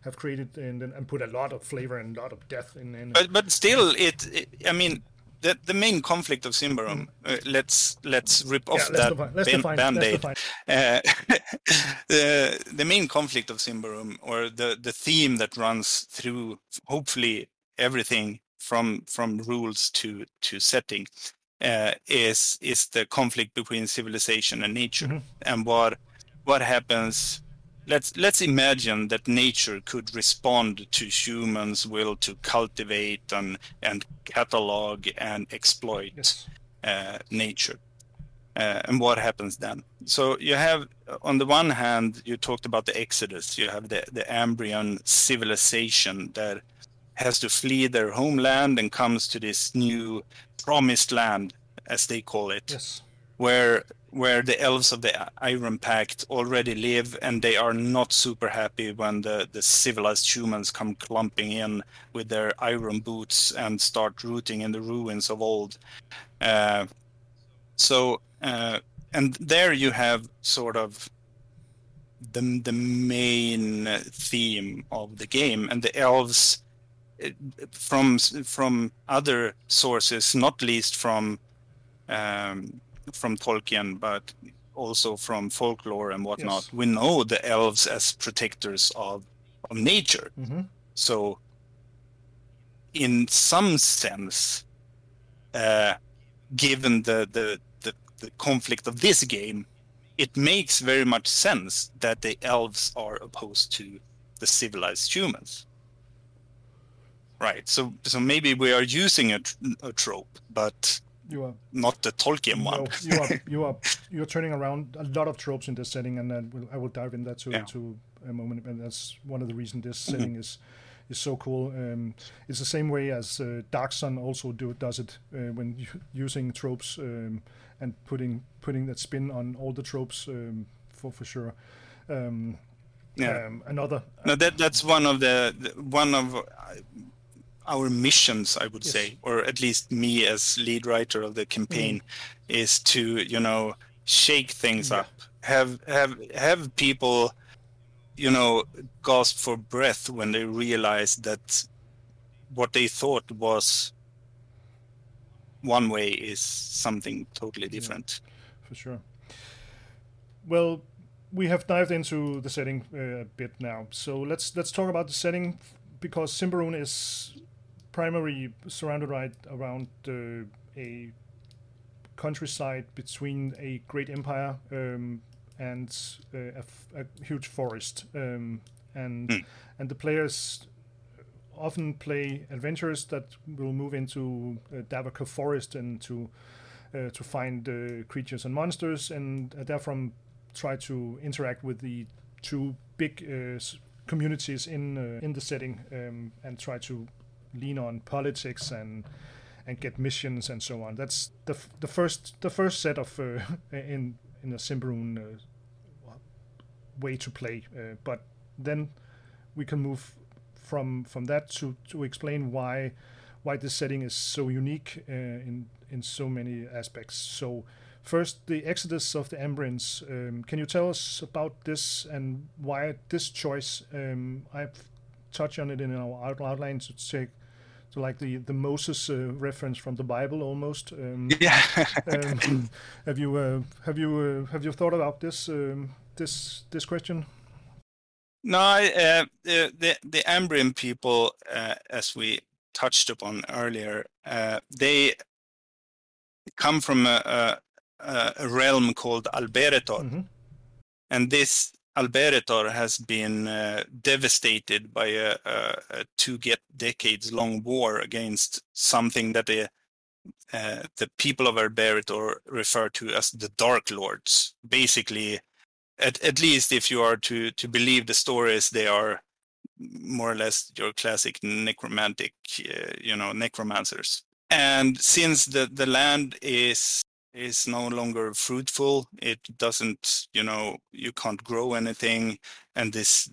have created and and put a lot of flavor and a lot of death in. in But but still, it, it I mean. The, the main conflict of Symbaroum. Uh, let's let's rip off Mm. yeah, let's that define, let's ban- define, let's band-aid. Uh, the the main conflict of Symbaroum, or the the theme that runs through hopefully everything from from rules to to setting, uh, is is the conflict between civilization and nature, Mhm. and what what happens. Let's let's imagine that nature could respond to humans' will to cultivate and and catalog and exploit Yes. uh, nature. uh, and what happens then. So you have, on the one hand, you talked about the Exodus. You have the the Ambrian civilization that has to flee their homeland and comes to this new promised land, as they call it, Yes. where where the elves of the Iron Pact already live, and they are not super happy when the, the civilized humans come clumping in with their iron boots and start rooting in the ruins of old. Uh, so, uh, and there you have sort of the the main theme of the game, and the elves from from other sources, not least from um, from Tolkien, but also from folklore and whatnot. Yes. We know the elves as protectors of of nature. hmm So, in some sense, uh, given the, the the the conflict of this game, it makes very much sense that the elves are opposed to the civilized humans. Right. So so maybe we are using a, a trope, but You are not the Tolkien one. No, you are you are you're turning around a lot of tropes in this setting, and then we'll, I will dive in that to Yeah. to a moment. And that's one of the reasons this Mm-hmm. setting is is so cool. Um, it's the same way as uh, Dark Sun also do does it uh, when u- using tropes um, and putting putting that spin on all the tropes um, for for sure. Um, Yeah. um, another No, that that's one of the, the one of uh, our missions, I would Yes. say, or at least me as lead writer of the campaign, is to you know shake things Yeah. up, have have have people, you know, gasp for breath when they realize that what they thought was one way is something totally different. for sure. Well, we have dived into the setting uh, a bit now, so let's let's talk about the setting because Symbaroum is primarily surrounded right around uh, a countryside between a great empire um, and uh, a, f- a huge forest, um, and Hmm. and the players often play adventures that will move into uh, Davokar Forest and to uh, to find uh, creatures and monsters, and uh, therefrom try to interact with the two big uh, communities in uh, in the setting, um, and try to lean on politics and and get missions and so on. That's the f- the first the first set of uh, in in a Symbaroum uh, way to play, uh, but then we can move from from that to to explain why why this setting is so unique uh, in in so many aspects. So first, the Exodus of the Ambrians. Um, can you tell us about this and why this choice? Um, I've touched on it in our out- outline to take to like the the Moses uh, reference from the Bible almost. Um, Yeah. um, have you uh, have you uh, have you thought about this um, this this question? No, I, uh, the the the Ambrian people, uh, as we touched upon earlier, uh, they come from a, a, a realm called Alberetor, Mhm. and this Alberetor has been uh, devastated by a, a, a two decades long war against something that the uh, the people of Alberetor refer to as the Dark Lords. Basically, at, at least if you are to to believe the stories, they are more or less your classic necromantic, uh, you know, necromancers. And since the the land is is no longer fruitful, it doesn't, you know, you can't grow anything, and this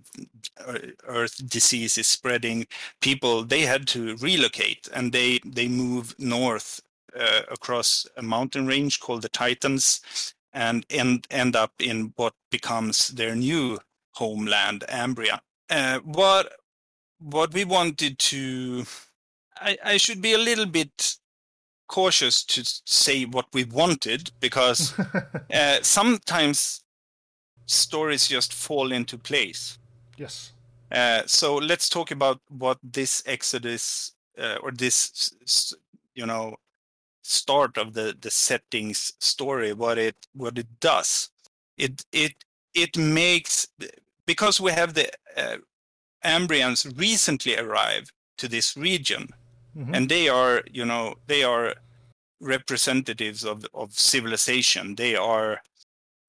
uh, earth disease is spreading. People they had to relocate, and they they move north uh, across a mountain range called the Titans, and end end up in what becomes their new homeland, Ambria. Uh, what what we wanted to, I, I should be a little bit cautious to say what we wanted because uh, sometimes stories just fall into place. yes. Uh, so let's talk about what this Exodus uh, or this, you know, start of the the settings story. What it what it does. It it it makes because we have the uh, Ambrians recently arrived to this region, Mhm. and they are you know they are representatives of of civilization. They are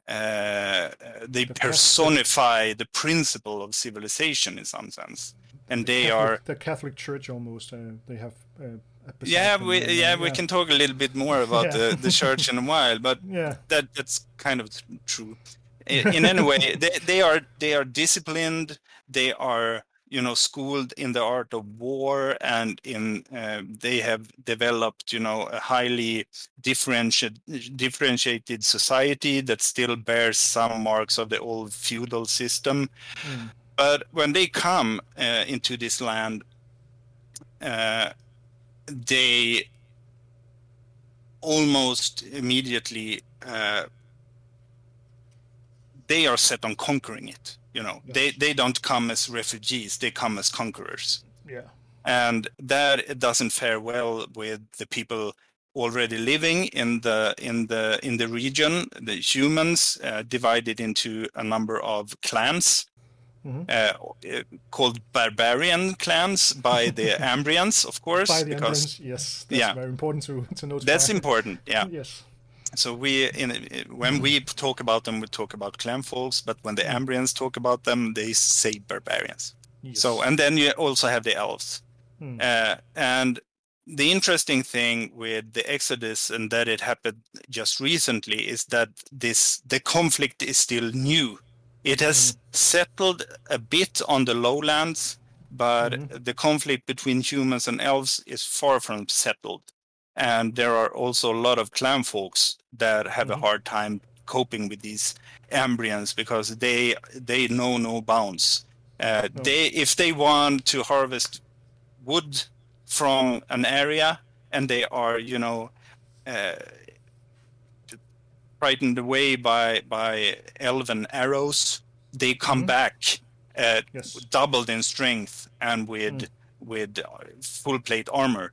uh, they The personify the principle of civilization in some sense, and they Catholic- are. the Catholic Church almost. Uh, they have. Uh, Yeah, we uh, yeah we can talk a little bit more about Yeah. the, the church in a while, but Yeah, that that's kind of true. In, in any way, they, they are they are disciplined. They are you know schooled in the art of war, and in uh, they have developed you know a highly differentiated differentiated society that still bears some marks of the old feudal system. Mm. But when they come uh, into this land, uh, they almost immediately uh, they are set on conquering it you know they they don't come as refugees they come as conquerors yeah, and that doesn't fare well with the people already living in the in the in the region the humans uh, divided into a number of clans Mhm. uh, uh, called barbarian clans by the Ambrians, of course, by the because Ambrians, yes, that's yeah. very important to to notify. that's important. Yeah. Yes, So we, in when we talk about them, we talk about clan folks, but when the Ambrians talk about them, they say barbarians. yes. So, and then you also have the elves. Hmm. Uh, and the interesting thing with the Exodus and that it happened just recently is that this the conflict is still new. It has settled a bit on the lowlands, but Mhm. the conflict between humans and elves is far from settled. And there are also a lot of clan folks that have Mhm. a hard time coping with these Ambrians because they they know no bounds. Uh, No. They if they want to harvest wood from an area and they are you know uh, frightened away by by elven arrows they come Mhm. back uh, Yes. doubled in strength and with Mm. with full plate armor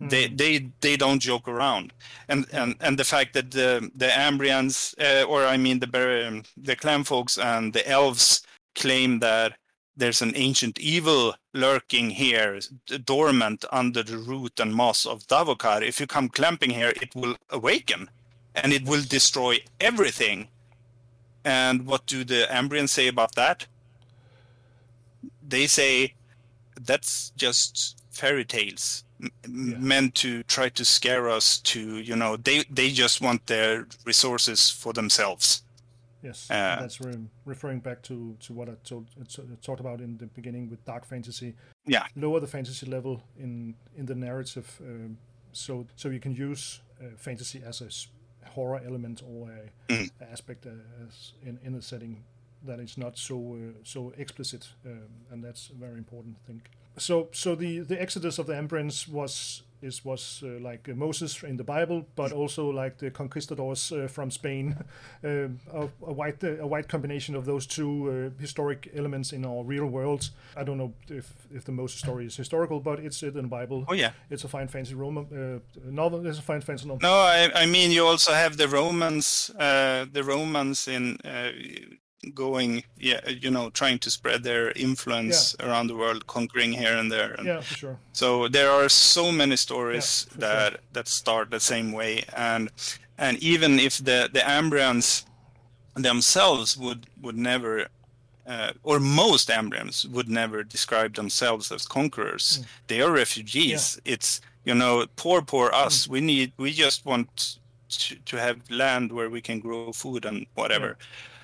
Mm. they they don't joke around. And and and the fact that the the ambrians uh, or i mean the um, the clan folks and the elves claim that there's an ancient evil lurking here dormant under the root and moss of davokar. If you come clamping here it will awaken and it will destroy everything. And what do the ambrians say about that? They say that's just fairy tales Yeah. meant to try to scare us to you know they they just want their resources for themselves Yes, Uh, that's re- referring back to, to what I told, uh, talked about in the beginning with dark fantasy. Yeah. lower the fantasy level in in the narrative, um, so so you can use uh, fantasy as a horror element or a Mm. aspect uh, as in in a setting that is not so uh, so explicit, um, and that's a very important thing. So so the the exodus of the Ambrians was is was uh, like uh, Moses in the Bible, but also like the conquistadors uh, from Spain, um, a, a white uh, a white combination of those two uh, historic elements in our real world. I don't know if if the Moses story is historical, but it's it in the Bible. oh yeah It's a fine fancy Roman uh, novel. It's a fine fantasy novel. no i, I mean you also have the romans uh, the romans in uh, going yeah you know trying to spread their influence around the world conquering here and there and Yeah, for sure. So there are so many stories Yeah, that that start the same way, and and even if the the Ambrians themselves would would never, uh, or most Ambrians would never describe themselves as conquerors. Mm. They are refugees. It's you know poor poor us. Mm. We need we just want to, to have land where we can grow food and whatever.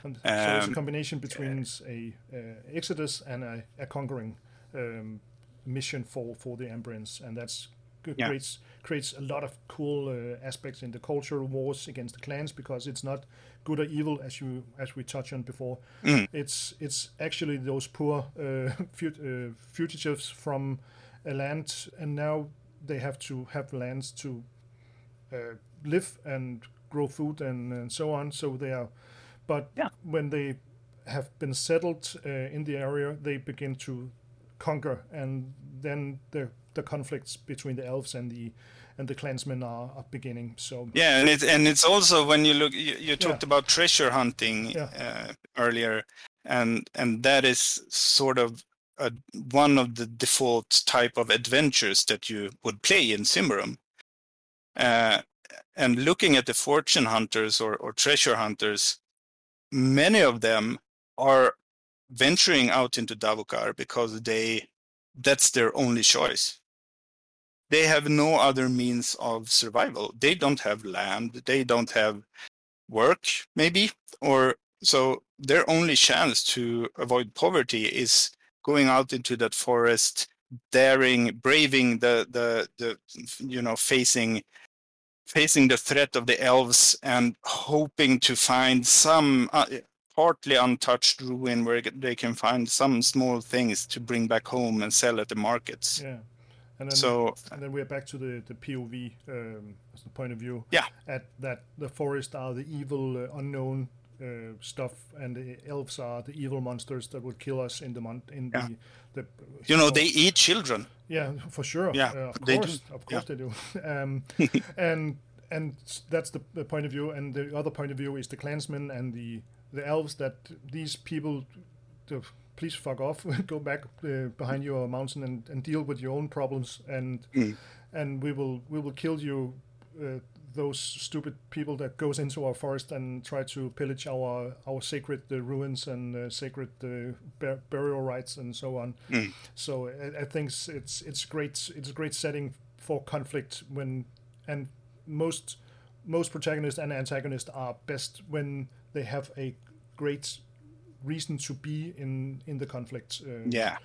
And so it's a Um, combination between a uh, exodus and a, a conquering um, mission for for the Ambrians, and that's good, Yeah. creates creates a lot of cool uh, aspects in the cultural wars against the clans because it's not good or evil as you as we touched on before. Mm. It's it's actually those poor uh, fut- uh, fugitives from a land, and now they have to have lands to uh, live and grow food and, and so on. So they are, but Yeah. when they have been settled uh, in the area, they begin to conquer, and then the the conflicts between the elves and the and the clansmen are, are beginning. So Yeah, and it's and it's also when you look, you, you talked about treasure hunting Yeah. uh, earlier, and and that is sort of a, one of the default type of adventures that you would play in Symbaroum. Uh, and looking at the fortune hunters or, or treasure hunters, many of them are venturing out into Davokar because they that's their only choice. They have no other means of survival. They don't have land, they don't have work, maybe, or so their only chance to avoid poverty is going out into that forest, daring, braving the the the you know facing facing the threat of the elves and hoping to find some uh, partly untouched ruin where they can find some small things to bring back home and sell at the markets. Yeah. And then, so and then we're back to the, the POV um, as the point of view. Yeah. At that the forest are the evil uh, unknown uh, stuff, and the elves are the evil monsters that will kill us in the month in yeah. the, the. You know, they eat children. Yeah, for sure. Yeah, uh, of they course, do. of course Yeah. they do. um, and and that's the, the point of view, and the other point of view is the clansmen and the the elves that these people. To, please fuck off, go back uh, behind your mountain and, and deal with your own problems, and and we will we will kill you. Uh, those stupid people that goes into our forest and try to pillage our our sacred uh, ruins and uh, sacred uh, bur- burial rites and so on. So I, I think it's, it's it's great. It's a great setting for conflict when and most most protagonists and antagonists are best when they have a great reason to be in in the conflict. Uh, Yeah.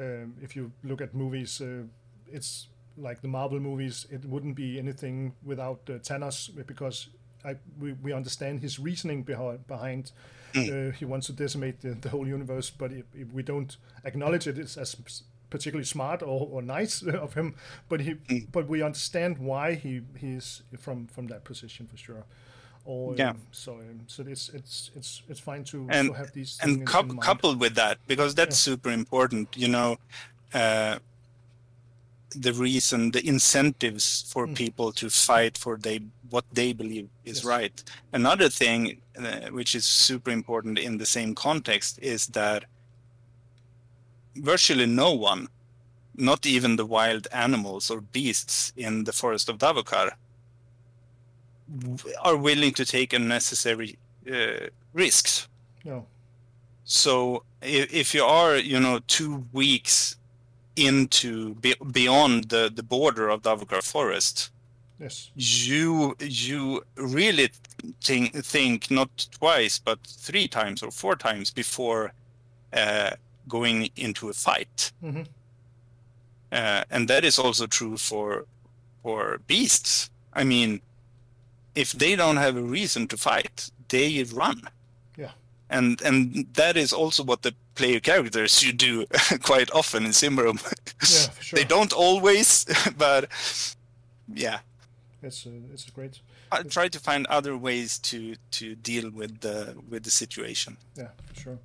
um, if you look at movies, uh, it's like the Marvel movies. It wouldn't be anything without uh, Thanos because I, we, we understand his reasoning behind. behind uh, he wants to decimate the, the whole universe, but if, if we don't acknowledge it, it's as particularly smart or, or nice of him. But he, but we understand why he he's from from that position for sure. Or, Yeah. um, so um, so it's it's it's it's fine to, And- to have these and things coup in mind. coupled with that because that's super important you know uh, the reason the incentives for people to fight for they what they believe is Yes. right another thing uh, which is super important in the same context is that virtually no one not even the wild animals or beasts in the forest of davokar w- are willing to take unnecessary uh, risks No. so if, if you are, you know, two weeks into be, beyond the, the border of Davokar Forest, Yes. you you really think, think not twice but three times or four times before uh, going into a fight, hmm uh, and that is also true for for beasts. I mean, if they don't have a reason to fight, they run. And and that is also what the player characters should do quite often in Symbaroum. Yeah, for sure. they don't always, but yeah, It's uh, it's great. I try to find other ways to to deal with the with the situation. Yeah, for sure.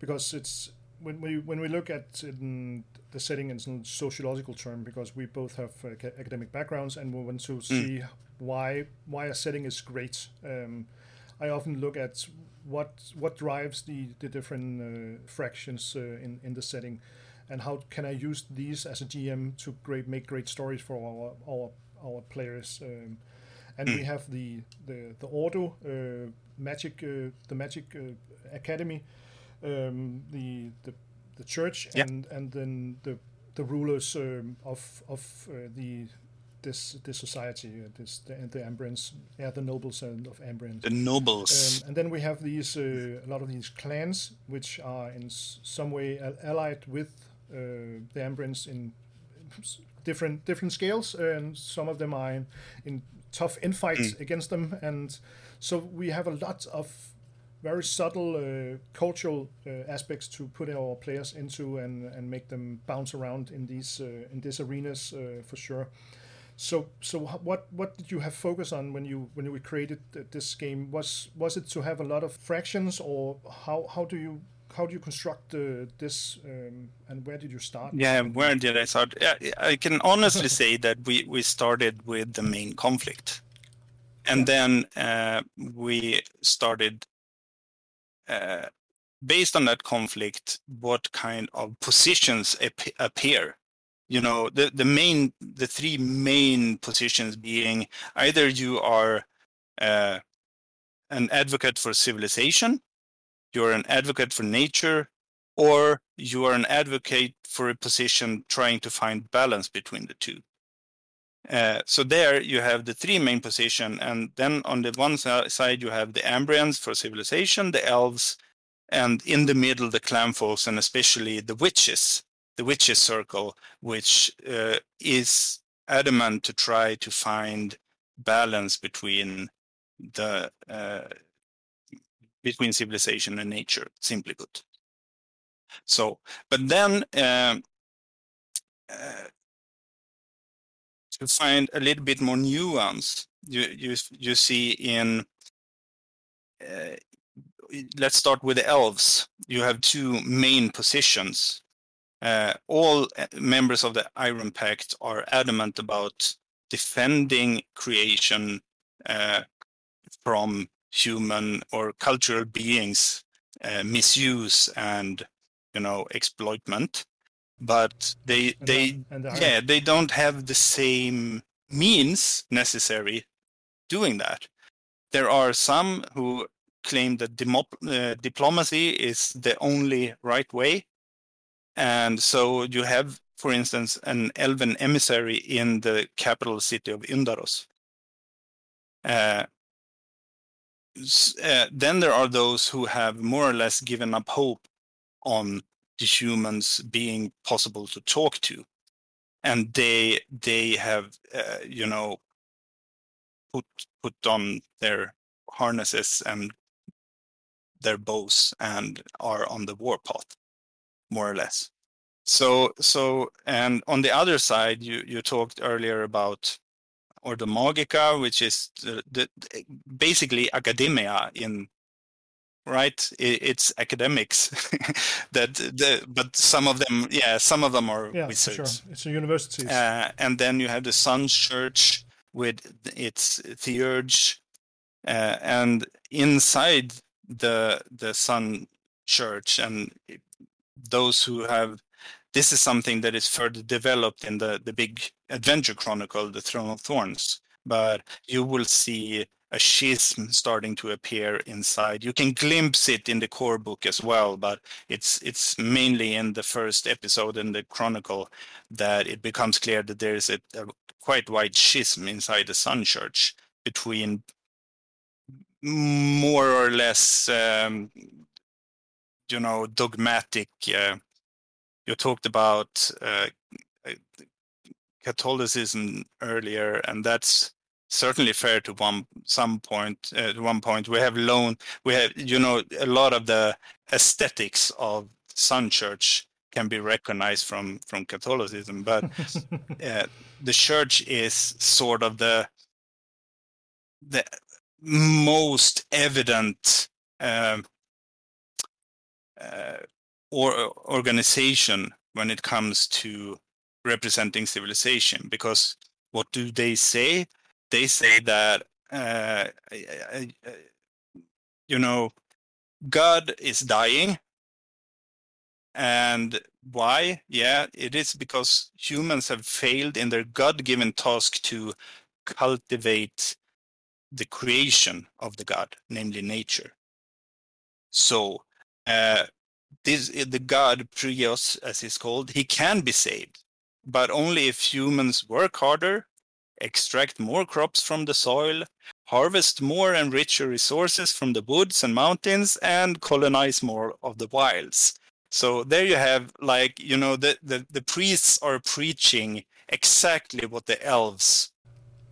Because it's when we when we look at in the setting in sociological term, because we both have uh, academic backgrounds and we want to see why why a setting is great. Um, I often look at what what drives the the different uh, fractions uh, in in the setting, and how can I use these as a GM to great make great stories for our our our players. Um, and we have the the the Ordo uh, Magic uh, the Magic uh, Academy, um, the the the church, Yeah. and and then the the rulers um, of of uh, the this this society, uh, this the, the Ambrians, yeah, the nobles and of Ambrian. The nobles. Um, and then we have these uh, a lot of these clans which are in some way allied with uh, the Ambrians in different different scales, and some of them are in, in tough infights against them, and so we have a lot of very subtle uh, cultural uh, aspects to put our players into and, and make them bounce around in these uh, in these arenas uh, for sure. So so what what did you have focus on when you when you created this game? Was was it to have a lot of fractions or how how do you how do you construct uh, this um, and where did you start? yeah, where did I start? I can honestly say that we we started with the main conflict, and then uh, we started. Uh, based on that conflict, what kind of positions ap- appear you know the the main the three main positions being either you are uh, an advocate for civilization you're an advocate for nature or you are an advocate for a position trying to find balance between the two. Uh, so there you have the three main position and then on the one side you have the Ambrians for civilization the elves and in the middle the clan folks and especially the witches the witches circle, which uh, is adamant to try to find balance between the uh, between civilization and nature, simply put. So, but then um, uh, to find a little bit more nuance, you you you see in. Uh, let's start with the elves. You have two main positions uh, all uh, members of the Iron Pact are adamant about defending creation uh, from human or cultural beings uh, misuse and you know exploitment. But they and they the yeah they don't have the same means necessary doing that. There are some who claim that uh, diplomacy is the only right way and so you have, for instance, an elven emissary in the capital city of Yndaros. Uh, uh, then there are those who have more or less given up hope on the humans being possible to talk to, and they they have uh, you know put put on their harnesses and their bows and are on the warpath more or less. So so and on the other side, you you talked earlier about Ordo Magica, which is the, the basically academia in right it's academics that the but some of them yeah some of them are yeah, wizards sure. it's a university uh, and then you have the sun church with its theurge uh, and inside the the sun church and those who have this is something that is further developed in the the big adventure chronicle the throne of thorns but you will see a schism starting to appear inside. You can glimpse it in the core book as well but it's it's mainly in the first episode in the chronicle that it becomes clear that there is a, a quite wide schism inside the sun church between more or less um, you know dogmatic. Uh, you talked about uh, uh, Catholicism earlier, and that's certainly fair to one some point. At one point, we have loan. We have you know a lot of the aesthetics of Sun Church can be recognized from from Catholicism, but uh, the church is sort of the the most evident um, uh, Uh, or uh, organization when it comes to representing civilization. Because what do they say? They say that uh, uh, you know god is dying. And why? Yeah it is because humans have failed in their god-given task to cultivate the creation of the god namely nature. So uh, this the god Prios, as he's called, he can be saved, but only if humans work harder, extract more crops from the soil, harvest more and richer resources from the woods and mountains, and colonize more of the wilds. So there you have, like, you know, the, the, the priests are preaching exactly what the elves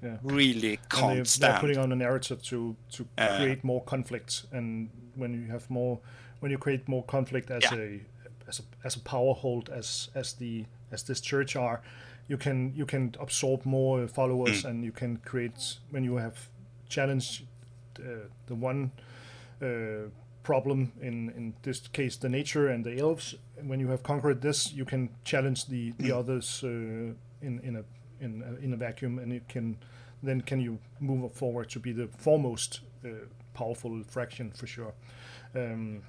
yeah. really can't and they, stand. They're putting on a narrative to to uh, create more conflict, and when you have more when you create more conflict as yeah. a as a as a power hold as as the as this church are, you can you can absorb more followers mm. and you can create when you have challenged uh, the one uh, problem in in this case the nature and the elves. When you have conquered this, you can challenge the the mm. others uh, in in a in a, in a vacuum, and it can then can you move forward to be the foremost uh, powerful fraction for sure. Um,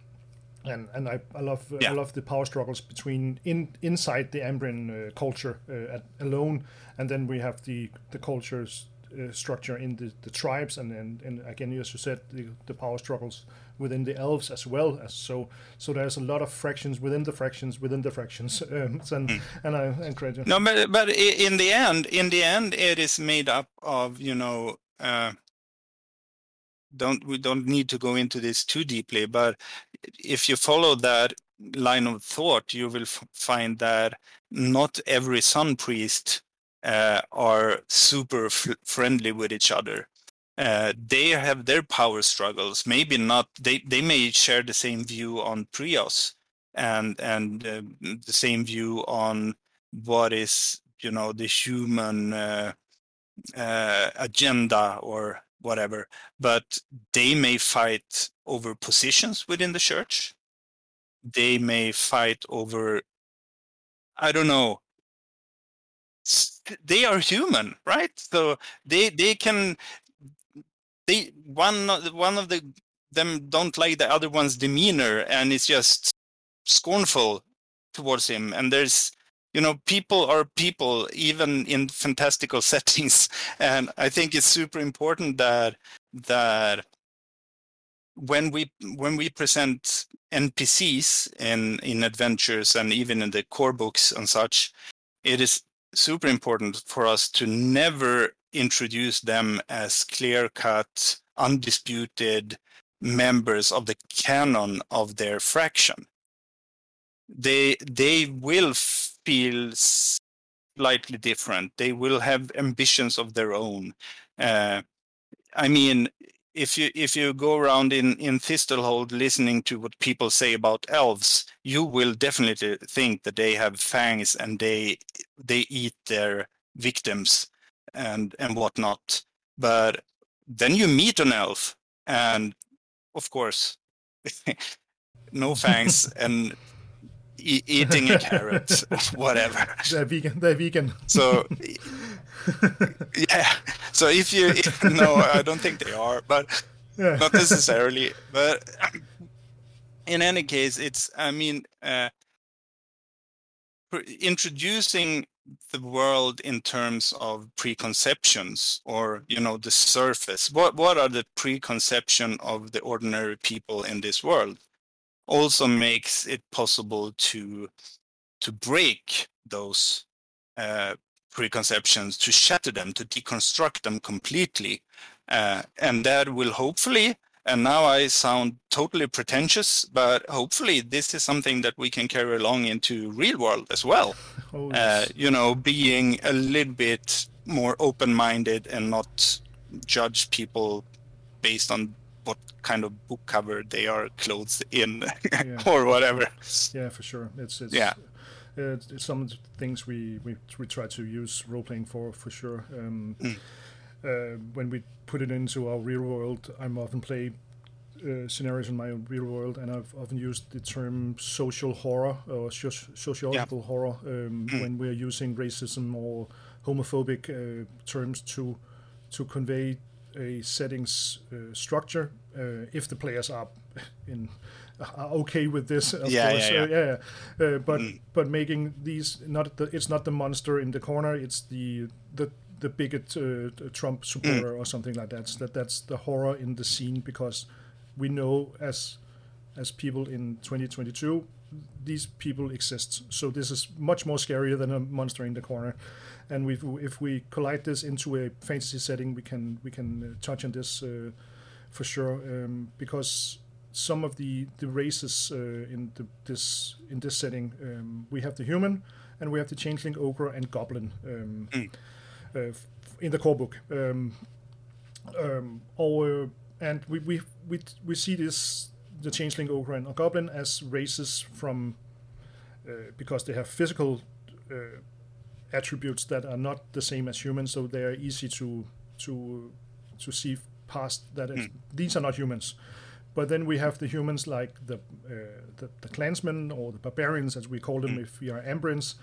and and I, I love yeah. I love the power struggles between in inside the Ambrian uh, culture uh, at, alone, and then we have the the cultures uh, structure in the, the tribes, and, and and again as you said the, the power struggles within the elves as well as so so there's a lot of fractions within the fractions within the fractions um, and mm. and I encourage you. No, but but in the end, in the end, it is made up of you know. Uh, don't we don't need to go into this too deeply, but if you follow that line of thought, you will f- find that not every sun priest uh, are super f- friendly with each other. Uh, they have their power struggles. Maybe not. They they may share the same view on Prios and and uh, the same view on what is you know the human uh, uh, agenda or whatever. But they may fight over positions within the church. They may fight over I don't know they are human right so they they can they one one of the them don't like the other one's demeanor and it's just scornful towards him and there's you know people are people even in fantastical settings and i think it's super important that that when we when we present npcs in in adventures and even in the core books and such it is super important for us to never introduce them as clear cut, undisputed members of the canon of their fraction. They they will feel slightly different. They will have ambitions of their own. Uh, I mean, if you if you go around in in Thistlehold listening to what people say about elves, you will definitely think that they have fangs and they they eat their victims and and whatnot. But then you meet an elf, and of course, no fangs and e- eating a carrot, whatever. They're vegan. They're vegan. So yeah. So if you if, no, I don't think they are, but yeah. not necessarily. But in any case, it's I mean. Uh, introducing the world in terms of preconceptions or you know the surface what what are the preconception of the ordinary people in this world also makes it possible to to break those uh, preconceptions to shatter them to deconstruct them completely uh, and that will hopefully and now I sound totally pretentious, but hopefully this is something that we can carry along into real world as well. Oh, uh, yes. uh, you know, being a little bit more open-minded and not judge people based on what kind of book cover they are clothed in yeah. or whatever. Yeah, for sure. It's, it's yeah. It's, it's some of the things we, we we try to use role playing for for sure. Um, mm uh, when we put it into our real world, I'm often play uh, scenarios in my real world, and I've often used the term social horror or sociological yeah. horror um, mm. when we're using racism or homophobic uh, terms to to convey a settings uh, structure. Uh, if the players are in are okay with this, of yeah, course, yeah, yeah. yeah. but mm. but making these not the, it's not the monster in the corner, it's the the the bigot uh, Trump supporter mm. or something like that. So that that's the horror in the scene because we know as as people in 2022 these people exist. So this is much more scarier than a monster in the corner. And we if we collide this into a fantasy setting, we can we can uh, touch on this uh, for sure um, because some of the the races uh, in the, this in this setting um, we have the human and we have the changeling ogre and goblin. Um, mm uh, in the core book. Um, um, or and we, we we we see this the changeling ogre and goblin as races from uh, because they have physical uh, attributes that are not the same as humans, so they are easy to to to see past that. Mm. These are not humans. But then we have the humans like the uh, the, the clansmen or the barbarians, as we call them, mm. if we are Ambrians,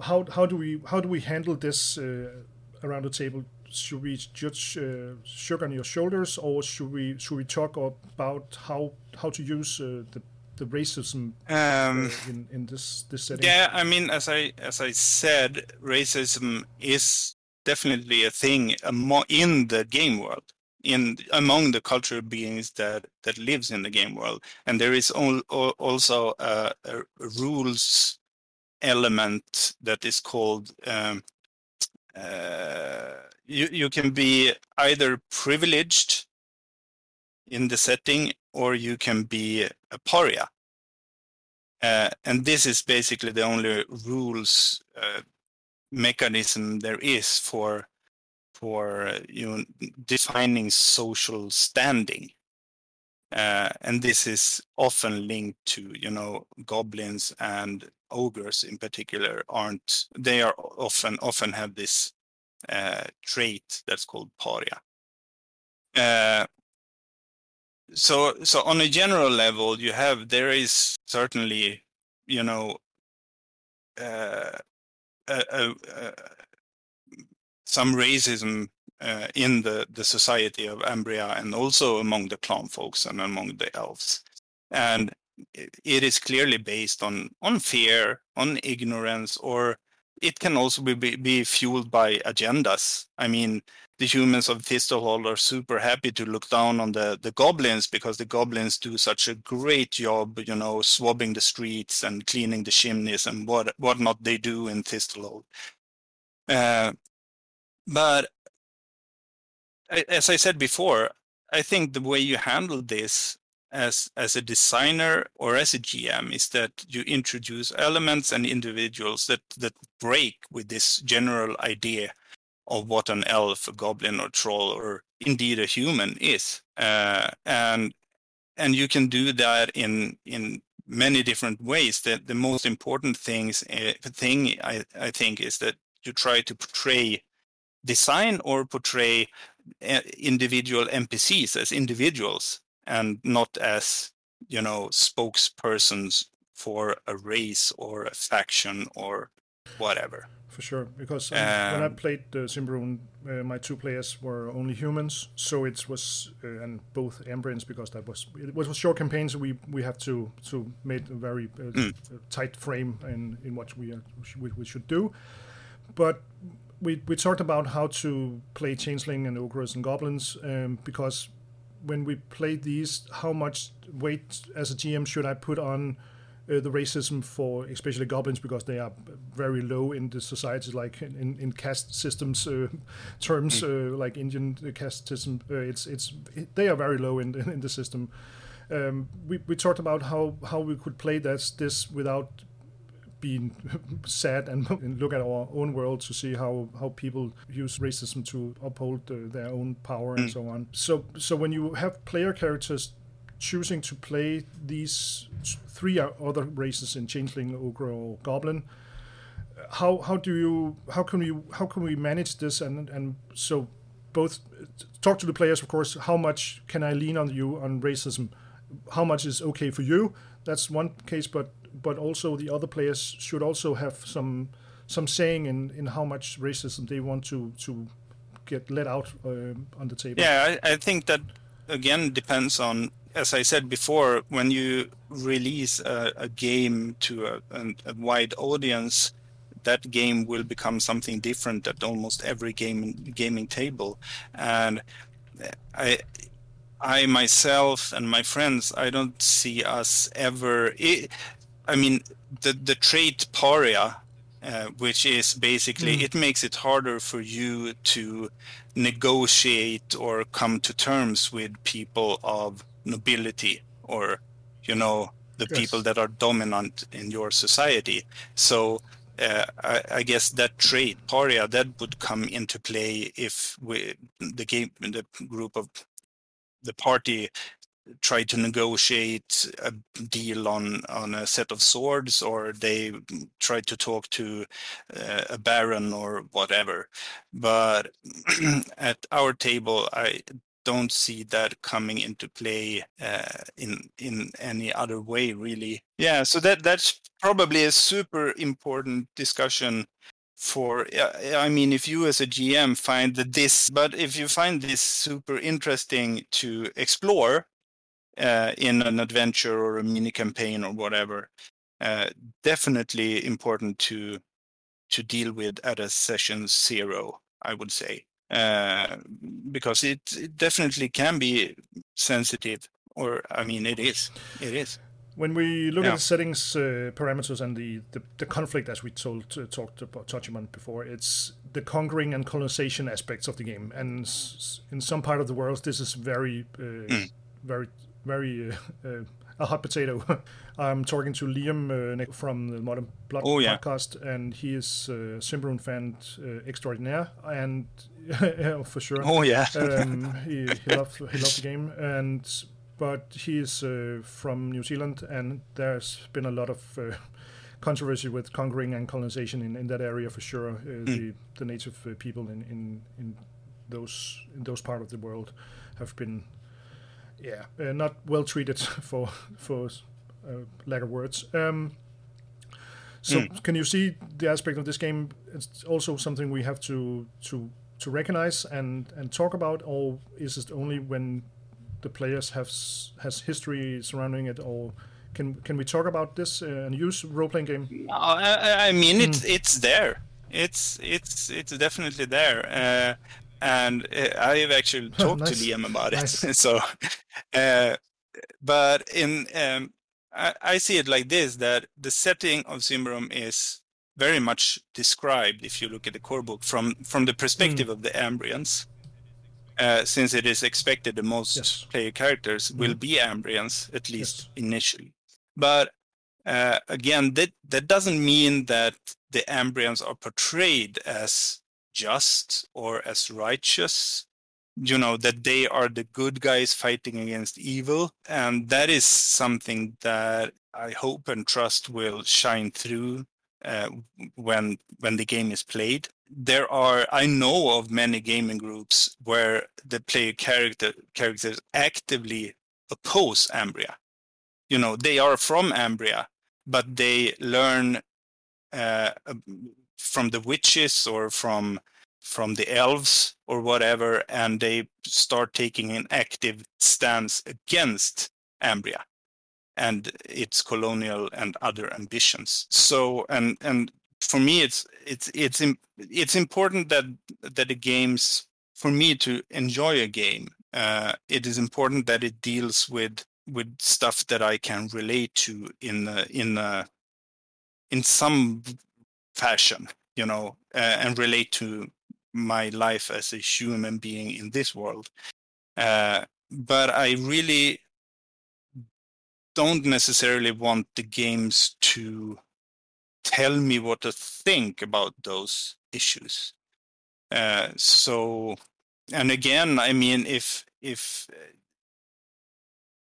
how how do we how do we handle this uh, around the table? Should we just uh, shrug on your shoulders, or should we should we talk about how how to use uh, the the racism Um, uh, in in this this setting? Yeah, I mean, as I as I said, racism is definitely a thing in the game world, in among the cultural beings that that lives in the game world, and there is al- al- also a, a rules element that is called. Um, uh, you you can be either privileged in the setting, or you can be a pariah. Uh, and this is basically the only rules uh, mechanism there is for for uh, you know, defining social standing. Uh, and this is often linked to you know goblins and ogres in particular aren't they are often often have this uh, trait that's called pariah. Uh, so so on a general level you have there is certainly you know uh, some racism uh, in the the society of Ambria and also among the clan folks and among the elves. And it, it is clearly based on on fear on ignorance or it can also be, be, be fueled by agendas i mean the humans of Thistlehold are super happy to look down on the, the goblins because the goblins do such a great job, you know, swabbing the streets and cleaning the chimneys and what whatnot they do in Thistlehold. Uh, but as I said before, I think the way you handle this as as a designer or as a GM is that you introduce elements and individuals that that break with this general idea of what an elf, a goblin, or troll, or indeed a human is, uh, and and you can do that in in many different ways. That the most important things uh, thing I I think is that you try to portray design or portray uh, individual NPCs as individuals and not as you know spokespersons for a race or a faction or whatever for sure. Because um, when I played uh, Symbaroum, uh, my two players were only humans, so it was uh, and both Ambrians because that was it was a short campaign, so we we have to to make a very mm. tight frame in in what we, we we should do, but. We, we talked about how to play changeling and ogres and goblins um, because when we play these, how much weight as a GM should I put on uh, the racism for especially goblins because they are very low in the society, like in, in caste systems uh, terms, mm. uh, like Indian caste system. Uh, it's it's it, they are very low in in the system. Um, we we talked about how how we could play this this without being sad and, and, look at our own world to see how, how people use racism to uphold uh, their own power and mm. so on. So so when you have player characters choosing to play these three other races in Changeling, Ogre, or Goblin. How how do you how can we how can we manage this and and so both talk to the players of course how much can I lean on you on racism how much is okay for you that's one case but but also the other players should also have some some saying in in how much racism they want to to get let out uh, on the table yeah I, I think that again depends on as I said before, when you release a, a game to a, a, wide audience, that game will become something different at almost every game gaming table. And I, I myself and my friends, I don't see us ever. It, I mean, the the trait pariah, uh, which is basically mm. it makes it harder for you to negotiate or come to terms with people of nobility or you know the yes. people that are dominant in your society so uh, I, I, guess that trait pariah that would come into play if we the game the group of the party tried to negotiate a deal on on a set of swords or they try to talk to uh, a baron or whatever. But at our table i don't see that coming into play uh, in in any other way really. Yeah so that that's probably a super important discussion for i mean if you as a gm find that this but if you find this super interesting to explore uh, in an adventure or a mini campaign or whatever. Uh, definitely important to to deal with at a session zero, I would say, uh, because it, it definitely can be sensitive, or I mean, it is. It is. When we look yeah. at the settings uh, parameters and the, the, the, conflict, as we told, uh, talked about, touched on before, it's the conquering and colonization aspects of the game. And s- in some part of the world, this is very, uh, mm. very, very uh, uh, a hot potato. I'm talking to Liam uh, from the Modern Blood oh, yeah. podcast, and he is a Symbaroum fan extraordinaire, and for sure. Oh yeah. um, he, he loved he loved the game, and but he's uh, from New Zealand, and there's been a lot of uh, controversy with conquering and colonization in, in that area for sure. Uh, mm. The the native uh, people in, in in those in those part of the world have been, yeah, uh, not well treated for for uh, lack of words. Um, so mm. can you see the aspect of this game? It's also something we have to to to recognize and and talk about, or is it only when the players have has history surrounding it, or can can we talk about this uh, and use role playing game? I, I mean mm. it's it's there. It's it's it's definitely there. Uh, and I've actually talked nice. to Liam about it. so, uh, but in um, I, I, see it like this: that the setting of Symbaroum is very much described, if you look at the core book, from from the perspective mm. of the Ambrians. Uh, since it is expected the most yes. player characters will mm. be Ambrians, at least yes. initially. But uh, again, that, that doesn't mean that the Ambrians are portrayed as just or as righteous. You know, that they are the good guys fighting against evil. And that is something that I hope and trust will shine through uh, when when the game is played. There are I know of many gaming groups where the player character characters actively oppose Ambria. You know, they are from Ambria, but they learn uh, from the witches or from from the elves or whatever, and they start taking an active stance against Ambria and its colonial and other ambitions. So and and for me it's it's it's it's important that that the games for me to enjoy a game uh, it is important that it deals with with stuff that I can relate to in uh, in uh, in some fashion, you know, uh, and relate to my life as a human being in this world. Uh, but I really don't necessarily want the games to tell me what to think about those issues. Uh, so, and again, I mean, if if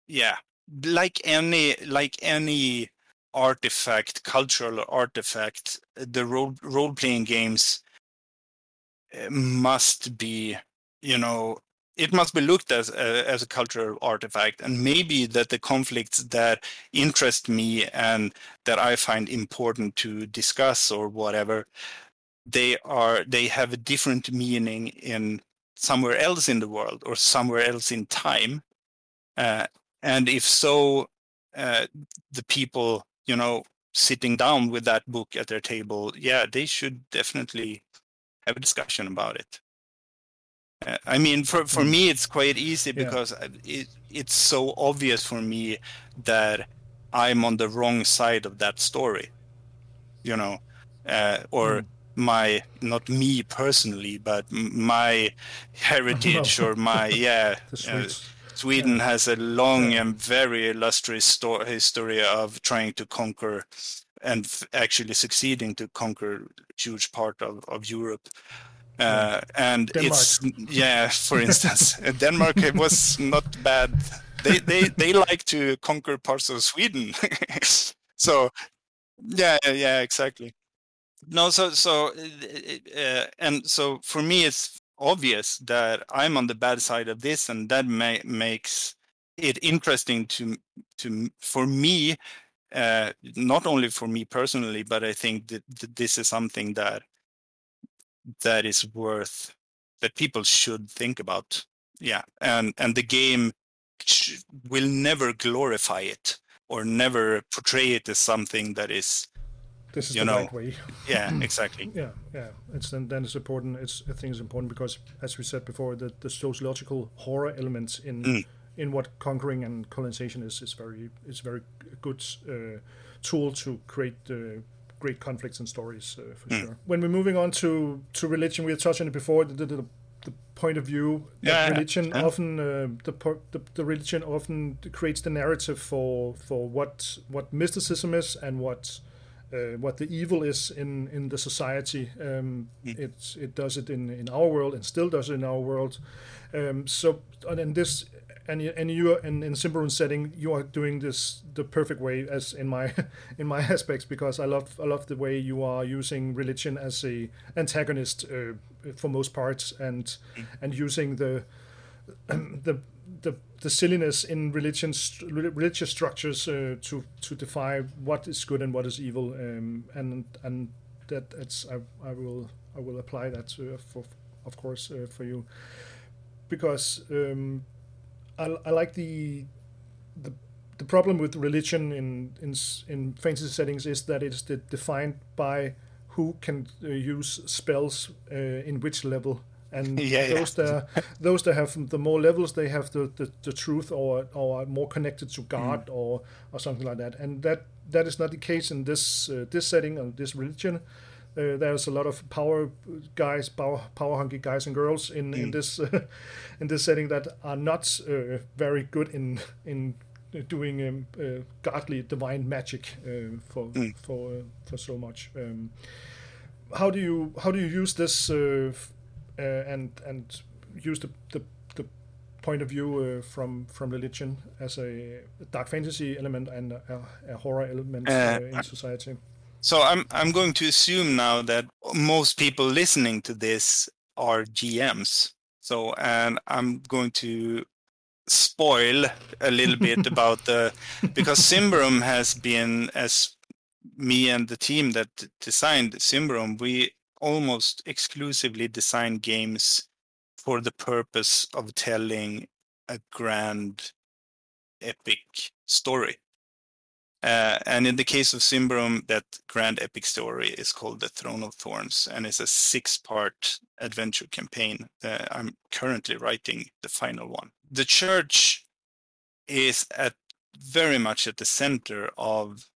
yeah, like any like any artifact, cultural artifact, the role role playing games uh, must be, you know, it must be looked as as a cultural artifact and maybe that the conflicts that interest me and that i find important to discuss or whatever they are they have a different meaning in somewhere else in the world or somewhere else in time uh, and if so uh, the people you know sitting down with that book at their table yeah they should definitely have a discussion about it I mean, for for mm. me, it's quite easy because yeah. it it's so obvious for me that I'm on the wrong side of that story, you know, uh, or mm. my not me personally, but my heritage or my yeah. Uh, Sweden yeah. has a long yeah. and very illustrious sto- history of trying to conquer and f- actually succeeding to conquer huge part of, of Europe. Uh, and Denmark. it's yeah, for instance, Denmark it was not bad. They they they like to conquer parts of Sweden. so yeah, yeah, exactly. No, so so uh, and so for me, it's obvious that I'm on the bad side of this, and that ma- makes it interesting to to for me, uh, not only for me personally, but I think that, that this is something that that is worth that people should think about. Yeah and and the game will never glorify it or never portray it as something that is this is you the know, right way. yeah, exactly. Yeah, yeah. It's then then it's important. It's I think it's important because, as we said before, the the sociological horror elements in Mm. in what conquering and colonization is is very is very good uh, tool to create uh, great conflicts and stories uh, for Mm. sure. When we're moving on to to religion, we had touched on it before. The, the, the point of view that Yeah, religion yeah. often uh, the, po- the the religion often creates the narrative for for what what mysticism is and what uh, what the evil is in in the society. Um, It it does it in in our world and still does it in our world. Um, so and in this and and you are in in Symbaroum setting, you are doing this the perfect way as in my in my aspects because I love I love the way you are using religion as a antagonist uh, for most parts and and using the the the, the silliness in religions religious structures uh, to to defy what is good and what is evil um, and and that that's I, I will I will apply that to, for of course uh, for you. Because um, I, I like the the the problem with religion in in in fantasy settings is that it's defined by who can uh, use spells uh, in which level and Yeah, yeah. those that those that have the more levels they have the, the, the truth or or are more connected to God or or something like that. And that that is not the case in this uh, this setting or this religion. Uh, there's a lot of power guys, power, power hungry guys and girls in, in this in this setting that are not uh, very good in in doing um, uh, godly divine magic uh, for for uh, for so much. Um, how do you how do you use this uh, and and use the, the the point of view uh, from from religion as a dark fantasy element and a, a horror element uh, Uh, in society? So I'm I'm going to assume now that most people listening to this are GMs. So and I'm going to spoil a little bit about the because Symbaroum has been as me and the team that designed Symbaroum, we almost exclusively design games for the purpose of telling a grand epic story. Uh, and in the case of Symbaroum, that grand epic story is called The Throne of Thorns, and it's a six-part adventure campaign. Uh, I'm currently writing the final one. The church is at very much at the center of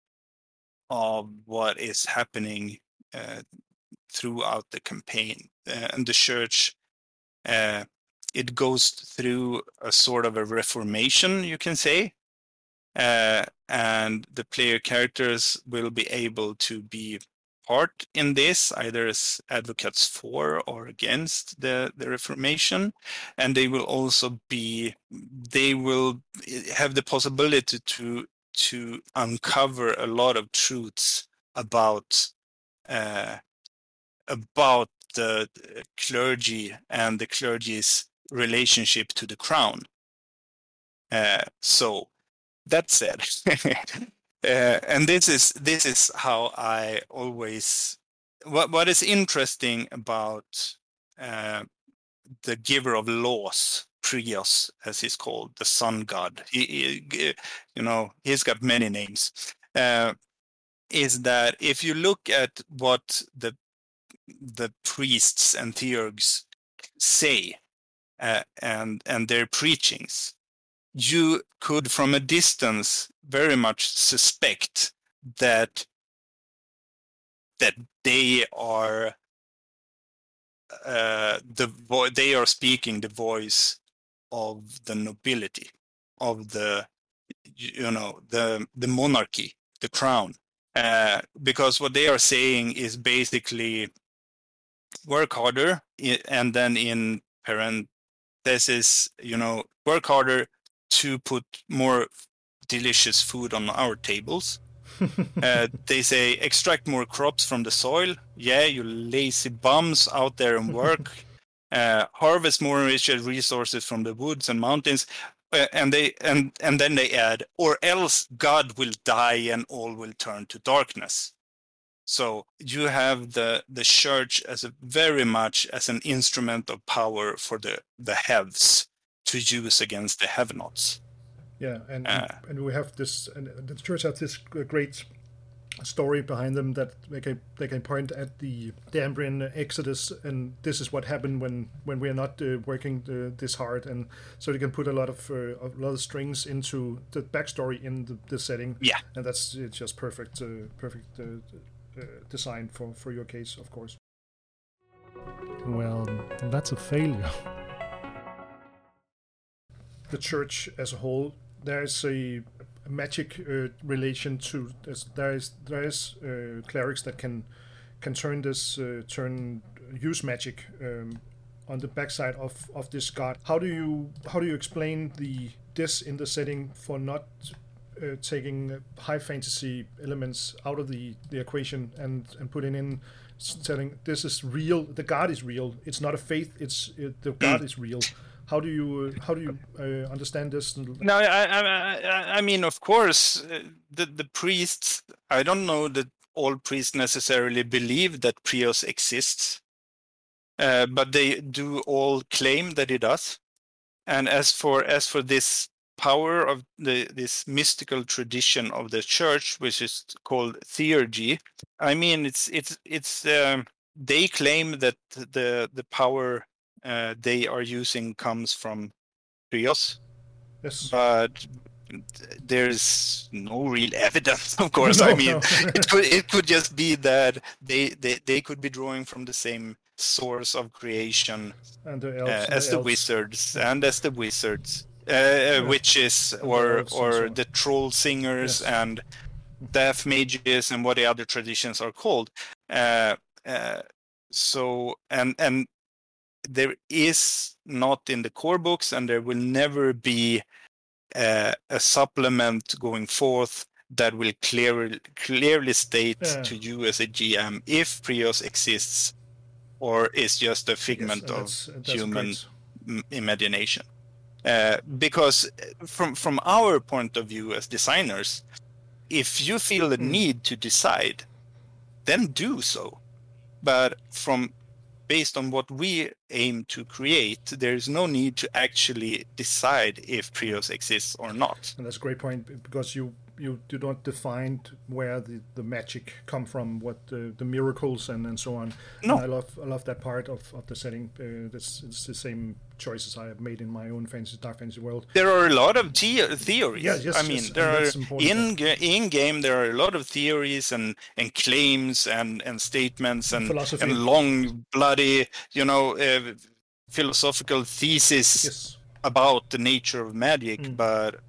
of what is happening uh, throughout the campaign, uh, and the church. Uh, it goes through a sort of a reformation, you can say, uh, and the player characters will be able to be part in this either as advocates for or against the, the reformation and they will also be they will have the possibility to to uncover a lot of truths about uh, about the clergy and the clergy's relationship to the crown. Uh, so that said uh, and this is this is how i always what what is interesting about uh, the giver of laws Prios, as he's called the sun god he, he you know he's got many names uh, is that if you look at what the the priests and theurgs say uh, and and their preachings. You could from a distance very much suspect that that they are uh, the vo- they are speaking the voice of the nobility of the you know the the monarchy the crown. Uh, because what they are saying is basically work harder and then in parentheses you know work harder to put more delicious food on our tables. uh, they say extract more crops from the soil. Yeah, you lazy bums out there and work. uh, harvest more rich resources from the woods and mountains. Uh, and they and and then they add, or else God will die and all will turn to darkness. So you have the the church as a very much as an instrument of power for the the haves to use against the have-nots. Yeah, and uh, and we have this, and the church has this great story behind them that they can they can point at the the Ambrian Exodus, and this is what happened when when we are not uh, working uh, this hard, and so they can put a lot of uh, a lot of strings into the backstory in the, the setting. Yeah, and that's it's just perfect, uh, perfect uh, uh, for for your case, of course. Well, that's a failure. the church as a whole, there's a magic uh, relation to there is there is uh, clerics that can can turn this uh, turn use magic um, on the backside of of this god. How do you how do you explain the this in the setting for not uh, taking high fantasy elements out of the the equation and and putting in telling this is real the god is real it's not a faith it's it, the god is real how do you uh, how do you uh, understand this? No, I, I, I mean, of course, uh, the the priests. I don't know that all priests necessarily believe that Prios exists, uh, but they do all claim that it does. And as for as for this power of the this mystical tradition of the church, which is called theurgy, I mean, it's it's it's. Um, they claim that the the power uh, they are using comes from Prios. Yes. But there's no real evidence, of course. no, I mean, no. it could it could just be that they, they they could be drawing from the same source of creation and the elves, uh, as the, the wizards and as the wizards, uh, witches, or or the troll singers yes. and death mages and what the other traditions are called. Uh, uh, so and and there is not in the core books, and there will never be uh, a supplement going forth that will clearly clearly state yeah. to you as a GM if Prios exists or is just a figment yes, of that's, that's human imagination. Uh, because uh, from from our point of view as designers, if you feel the mm. need to decide, then do so. But from based on what we aim to create, there is no need to actually decide if Prios exists or not. And that's a great point because you you do not define where the, the magic come from, what the, the miracles and, and so on. No, and I love I love that part of, of the setting. Uh, it's the same choices I have made in my own fantasy dark fantasy world. There are a lot of the- theories. Yeah, yes, I mean, yes, there are in in game there are a lot of theories and and claims and and statements and Philosophy. and long bloody you know uh, philosophical thesis yes. about the nature of magic, mm. but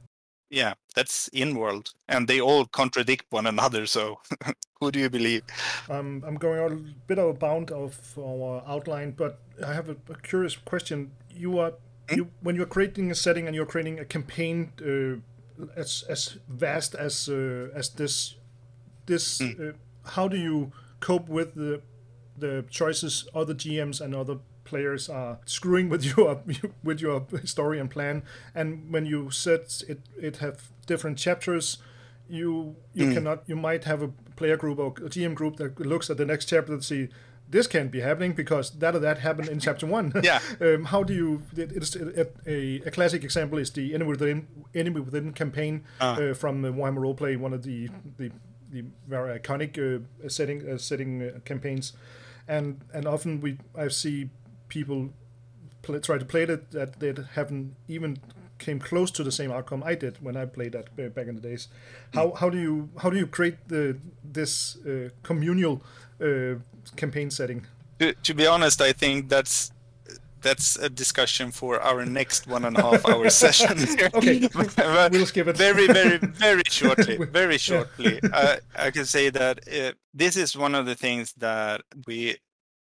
yeah, that's in world, and they all contradict one another. So, who do you believe? Um, I'm going a bit of a bound of our outline, but I have a, a curious question. You are mm? you when you're creating a setting and you're creating a campaign uh, as as vast as uh, as this this. Mm. Uh, how do you cope with the the choices other GMs and other players are screwing with your with your story and plan. And when you set it, it have different chapters. You you mm. cannot. You might have a player group or a GM group that looks at the next chapter and see this can't be happening because that or that happened in chapter one. yeah. um, how do you? It, it's a, a, a, classic example is the enemy within enemy within campaign uh. Uh, from the Warhammer Roleplay, one of the the, the very iconic uh, setting uh, setting uh, campaigns, and and often we I see people play, try to play it that they haven't even came close to the same outcome I did when I played that back in the days. How how do you how do you create the this uh, communal uh, campaign setting? To, to be honest, I think that's that's a discussion for our next one and a half hour session. okay, we'll skip it. very, very, very shortly. Very shortly, yeah. uh, I can say that uh, this is one of the things that we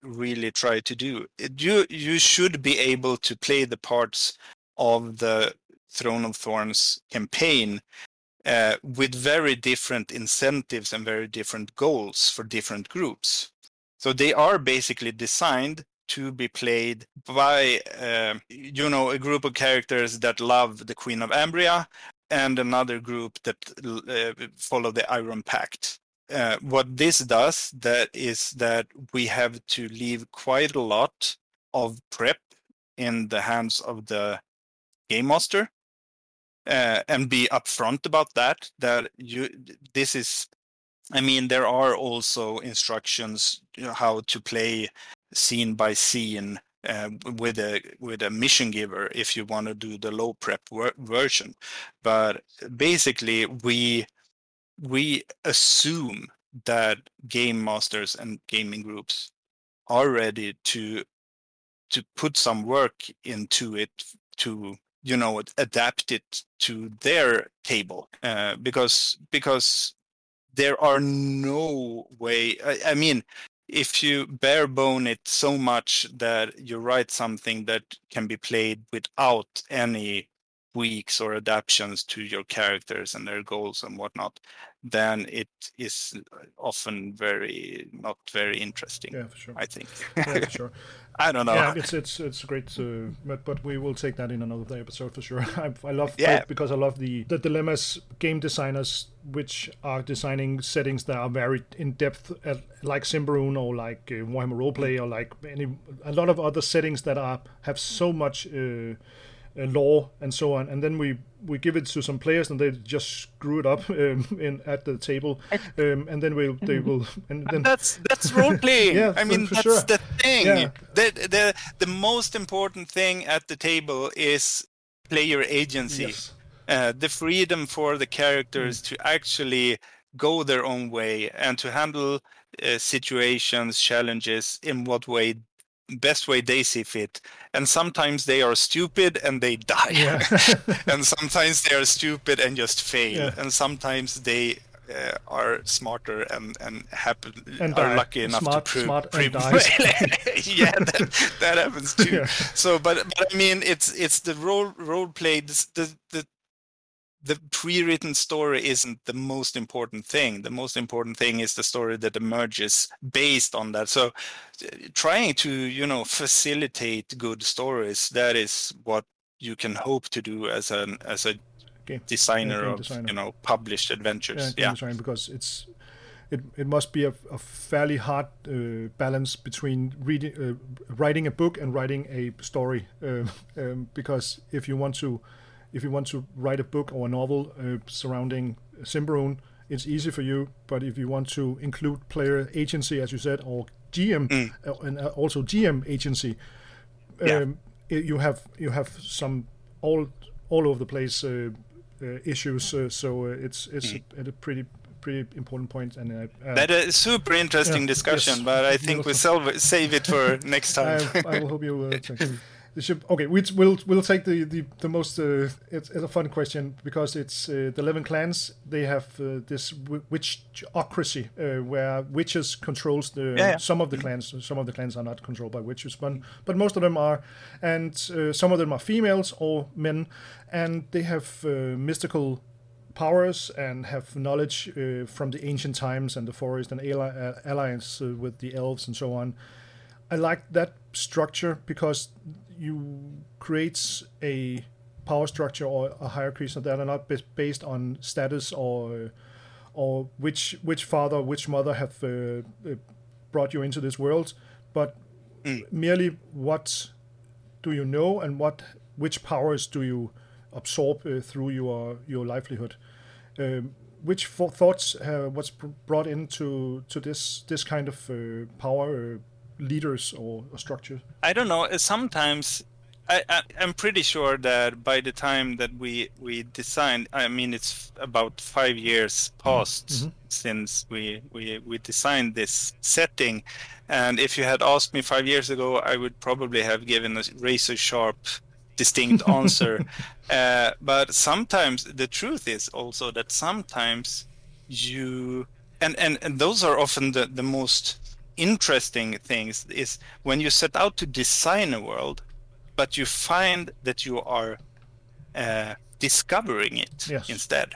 really try to do. You you should be able to play the parts of the Throne of Thorns campaign uh, with very different incentives and very different goals for different groups. So they are basically designed to be played by uh, you know a group of characters that love the Queen of Ambria and another group that uh, follow the Iron Pact uh, what this does that is that we have to leave quite a lot of prep in the hands of the game master uh, and be upfront about that. That you this is, I mean, there are also instructions you know, how to play scene by scene uh, with a with a mission giver if you want to do the low prep version. But basically, we we assume that game masters and gaming groups are ready to to put some work into it to you know adapt it to their table uh, because because there are no way I, I, mean if you bare bone it so much that you write something that can be played without any tweaks or adaptations to your characters and their goals and whatnot then it is often very not very interesting. Yeah, for sure. I think. yeah, for sure. I don't know. Yeah, it's it's it's great, to, but but we will take that in another episode for sure. I, I love yeah. because I love the the dilemmas game designers which are designing settings that are very in depth, uh, like Symbaroum or like uh, Warhammer Roleplay or like any a lot of other settings that are have so much. Uh, uh, law and so on, and then we we give it to some players and they just screw it up um, in at the table, um, and then we'll they will and then that's that's role playing. yeah, I mean for that's sure. the thing. Yeah. The the the most important thing at the table is player agency. Yes. Uh, the freedom for the characters Mm. to actually go their own way and to handle uh, situations, challenges in what way best way they see fit and sometimes they are stupid and they die Yeah. and sometimes they are stupid and just fail Yeah. and sometimes they uh, are smarter and and happen And are die. lucky enough Smart- to prove, smart dies. yeah that, that happens too Yeah. so but but i mean it's it's the role role play the the, the the pre-written story isn't the most important thing. The most important thing is the story that emerges based on that. So uh, trying to you know facilitate good stories that is what you can hope to do as an as a Okay. designer of designer. you know published yeah, adventures yeah, design because it's it, it must be a, a fairly hard uh, balance between reading uh, writing a book and writing a story. Um, um, because if you want to if you want to write a book or a novel uh, surrounding Symbaroum, it's easy for you but if you want to include player agency as you said or GM uh, and uh, also GM agency um, Yeah. you have you have some all all over the place uh, uh, issues. Uh, so uh, it's it's a, a pretty pretty important point, and uh, uh, that is super interesting Yeah, discussion yes. but i think we save, save it for next time I, I will hope you. Uh, take- the ship- okay, we, we'll we'll take the the the most. Uh, it's, it's a fun question because it's uh, the eleven clans. They have uh, this w- witchocracy uh, where witches controls the Yeah, yeah. some of the clans. Some of the clans are not controlled by witches, but but most of them are, and uh, some of them are females or men, and they have uh, mystical powers and have knowledge uh, from the ancient times and the forest and alliance uh, with the elves and so on. I like that structure because you creates a power structure or a hierarchy so that are not bas- based on status or or which which father which mother have uh, uh, brought you into this world, but merely what do you know and what which powers do you absorb uh, through your your livelihood. Um, which fo- thoughts uh, was brought into to this this kind of uh, power uh, leaders or, or structure? I don't know. uh, Sometimes I, I I'm pretty sure that by the time that we we designed, I mean, it's about five years past since we we we designed this setting, and if you had asked me five years ago, I would probably have given a razor sharp, distinct answer. uh, but sometimes the truth is also that sometimes you and and and those are often the the most interesting things is when you set out to design a world but you find that you are uh, discovering it Yes. instead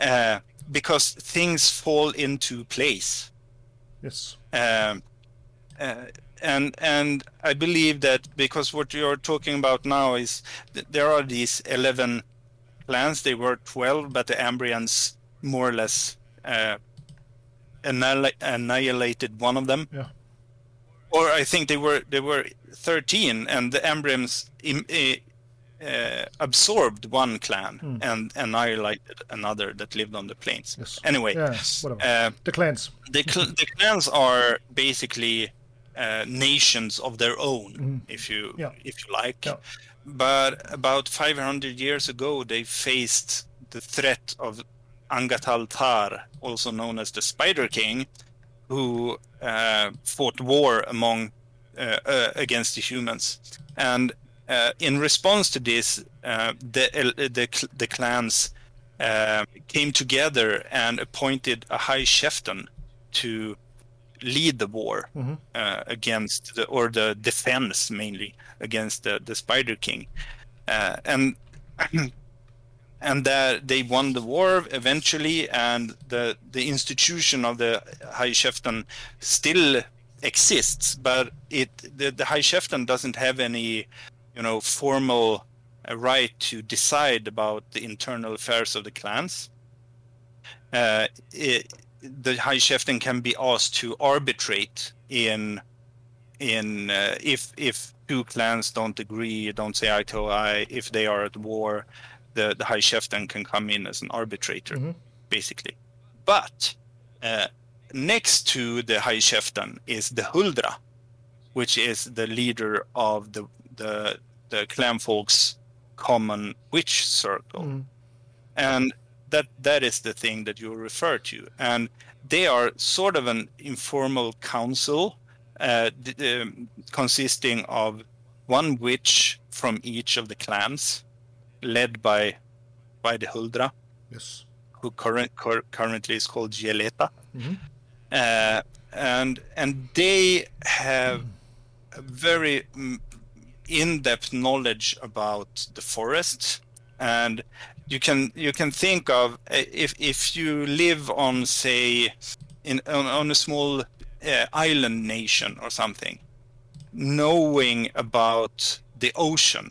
uh, because things fall into place Yes. um, uh, and and I believe that because what you're talking about now is th- there are these 11 plans. they were 12 but the Ambrians more or less uh, annihil- annihilated one of them Yeah. or I think they were they were 13 and the Ambrians im- uh, absorbed one clan Hmm. and annihilated another that lived on the plains. Yes. Anyway, Yeah, uh, the clans. the, cl- the clans are basically uh, nations of their own, if you Yeah. if you like. Yeah. But about 500 years ago, they faced the threat of Angatal Tar, also known as the Spider King, who uh, fought war among uh, uh, against the humans. And uh, in response to this, uh, the the the clans uh, came together and appointed a high chieftain to lead the war Mhm. uh, against the or the defense mainly against the, the Spider King, uh, and and that they won the war eventually, and the the institution of the High Chieftain still exists, but it the, the High Chieftain doesn't have any, you know, formal right to decide about the internal affairs of the clans. Uh, it, the High Chieftain can be asked to arbitrate in in uh, if if two clans don't agree, don't say eye to eye, if they are at war, the the High Chieftain can come in as an arbitrator, Mhm. basically. But uh, next to the High Chieftain is the Huldra, which is the leader of the the the clan folks' common witch circle Mhm. and that that is the thing that you refer to and they are sort of an informal council uh, d- um, consisting of one witch from each of the clans led by by the huldra Yes. who current, cur- currently is called Gieleta. Mhm. Uh, and and they have a very mm, in-depth knowledge about the forest and you can you can think of uh, if if you live on say in on, on a small uh, island nation or something knowing about the ocean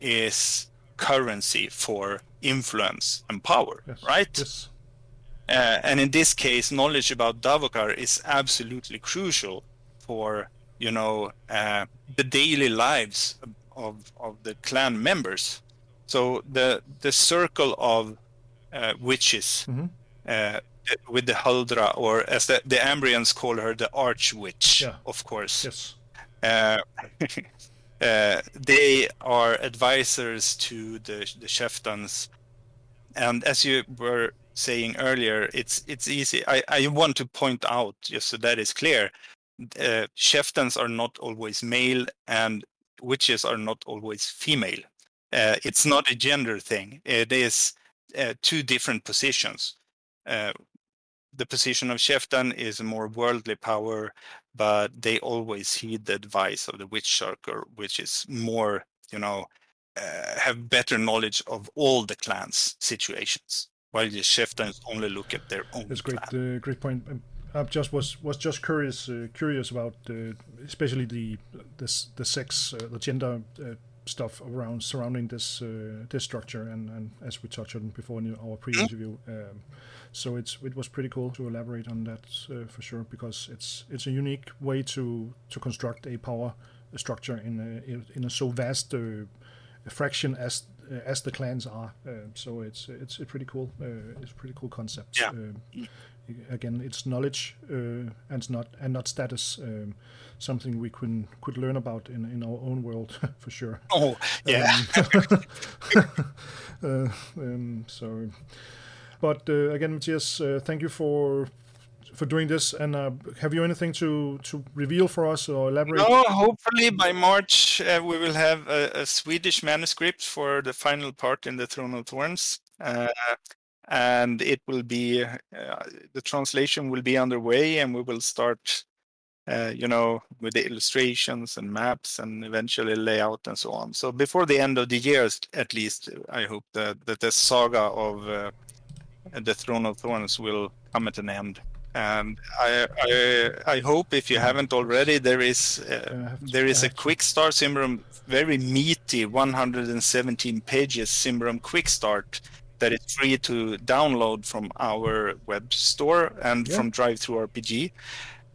is currency for influence and power Yes. right Yes. uh, and in this case, knowledge about Davokar is absolutely crucial for you know uh, the daily lives of of the clan members. So the the circle of uh, witches Mhm. uh, with the Huldra, or as the, the Ambrians call her, the Arch Witch, Yeah. of course. Yes. Uh, uh, they are advisors to the the chieftans, and as you were saying earlier, it's it's easy. I, I want to point out just so that is clear. Uh, chieftans are not always male, and witches are not always female. Uh, it's not a gender thing. It is uh, two different positions. The position of Chieftain is a more worldly power, but they always heed the advice of the witch circle, which is more, you know, uh, have better knowledge of all the clans' situations, while the chieftains only look at their own That's great. Uh, great point. Um, I just was was just curious uh, curious about uh, especially the this the sex uh, the gender uh, stuff around surrounding this uh, this structure and, and as we touched on before in our pre-interview, Um, so it's it was pretty cool to elaborate on that uh, for sure because it's it's a unique way to to construct a power structure in a in- a so vast uh, fraction as uh, as the clans are. Uh, so it's it's a pretty cool uh, it's a pretty cool concept. Yeah. Um, again, it's knowledge uh, and not and not status. Um, something we can could learn about in in our own world for sure. Oh, yeah. uh, um, so, but uh, again, Mattias, uh, thank you for for doing this. And uh, have you anything to to reveal for us or elaborate? No, hopefully by March uh, we will have a, a Swedish manuscript for the final part in the Throne of Thorns, uh, and it will be uh, the translation will be underway, and we will start, uh, you know, with the illustrations and maps, and eventually layout and so on. So before the end of the year, at least, I hope that that the saga of uh, the Throne of Thorns will come at an end. And I, I, I hope if you haven't already, there is uh, I have to- there is a quick start Symbaroum, very meaty 117 pages Symbaroum quick start that is free to download from our web store and Yeah. from Drive Through RPG.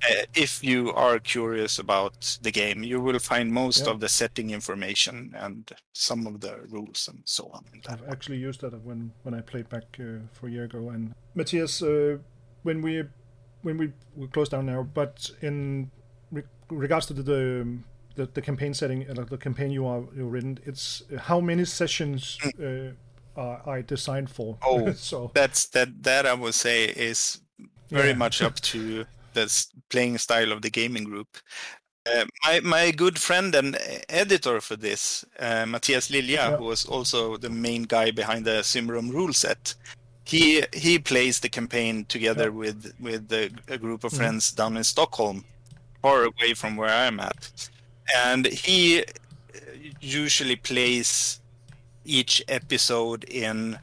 uh, if you are curious about the game, you will find most Yeah. of the setting information and some of the rules and so on. I've actually used that when when I played back uh, for a year ago. And Mattias, uh, when we when we we close down now, but in re- regards to the the, the, the campaign setting, uh, the campaign you are you written, it's uh, how many sessions uh, are designed for? Oh, so That's that. That I would say is very Yeah. much up to the playing style of the gaming group. Uh, my my good friend and editor for this, uh, Mattias Lilja, Yeah. who was also the main guy behind the Symbaroum rule set, he he plays the campaign together Yeah. with with the, a group of Mhm. friends down in Stockholm, far away from where I am at, and he uh, usually plays each episode in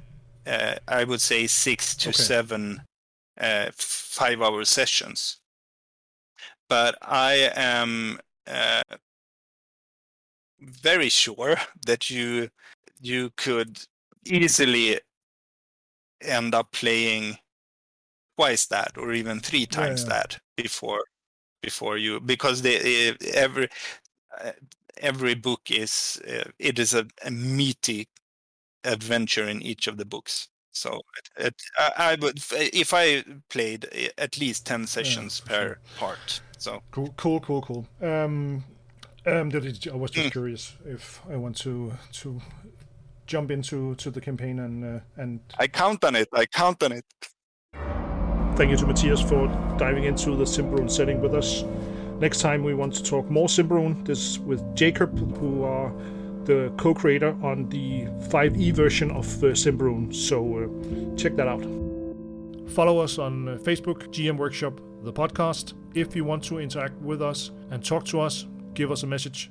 uh, I would say six to Okay. seven uh, five hour sessions. But I am uh, very sure that you you could easily end up playing twice that or even three times yeah. that before before you because they every uh, every book is uh, it is a, a meaty adventure in each of the books. So it, it, I, I would if I played uh, at least ten sessions for per sure. part. So cool, cool, cool, cool. Um, um, I was just Mm. curious if I want to to jump into to the campaign and uh, and I count on it. I count on it. Thank you to Mattias for diving into the Symbaroum setting with us. Next time we want to talk more Symbaroum. This with Jacob, who are the co-creator on the 5e version of uh, Symbaroum. So uh, check that out. Follow us on uh, Facebook, GM Workshop, the podcast. If you want to interact with us and talk to us, give us a message.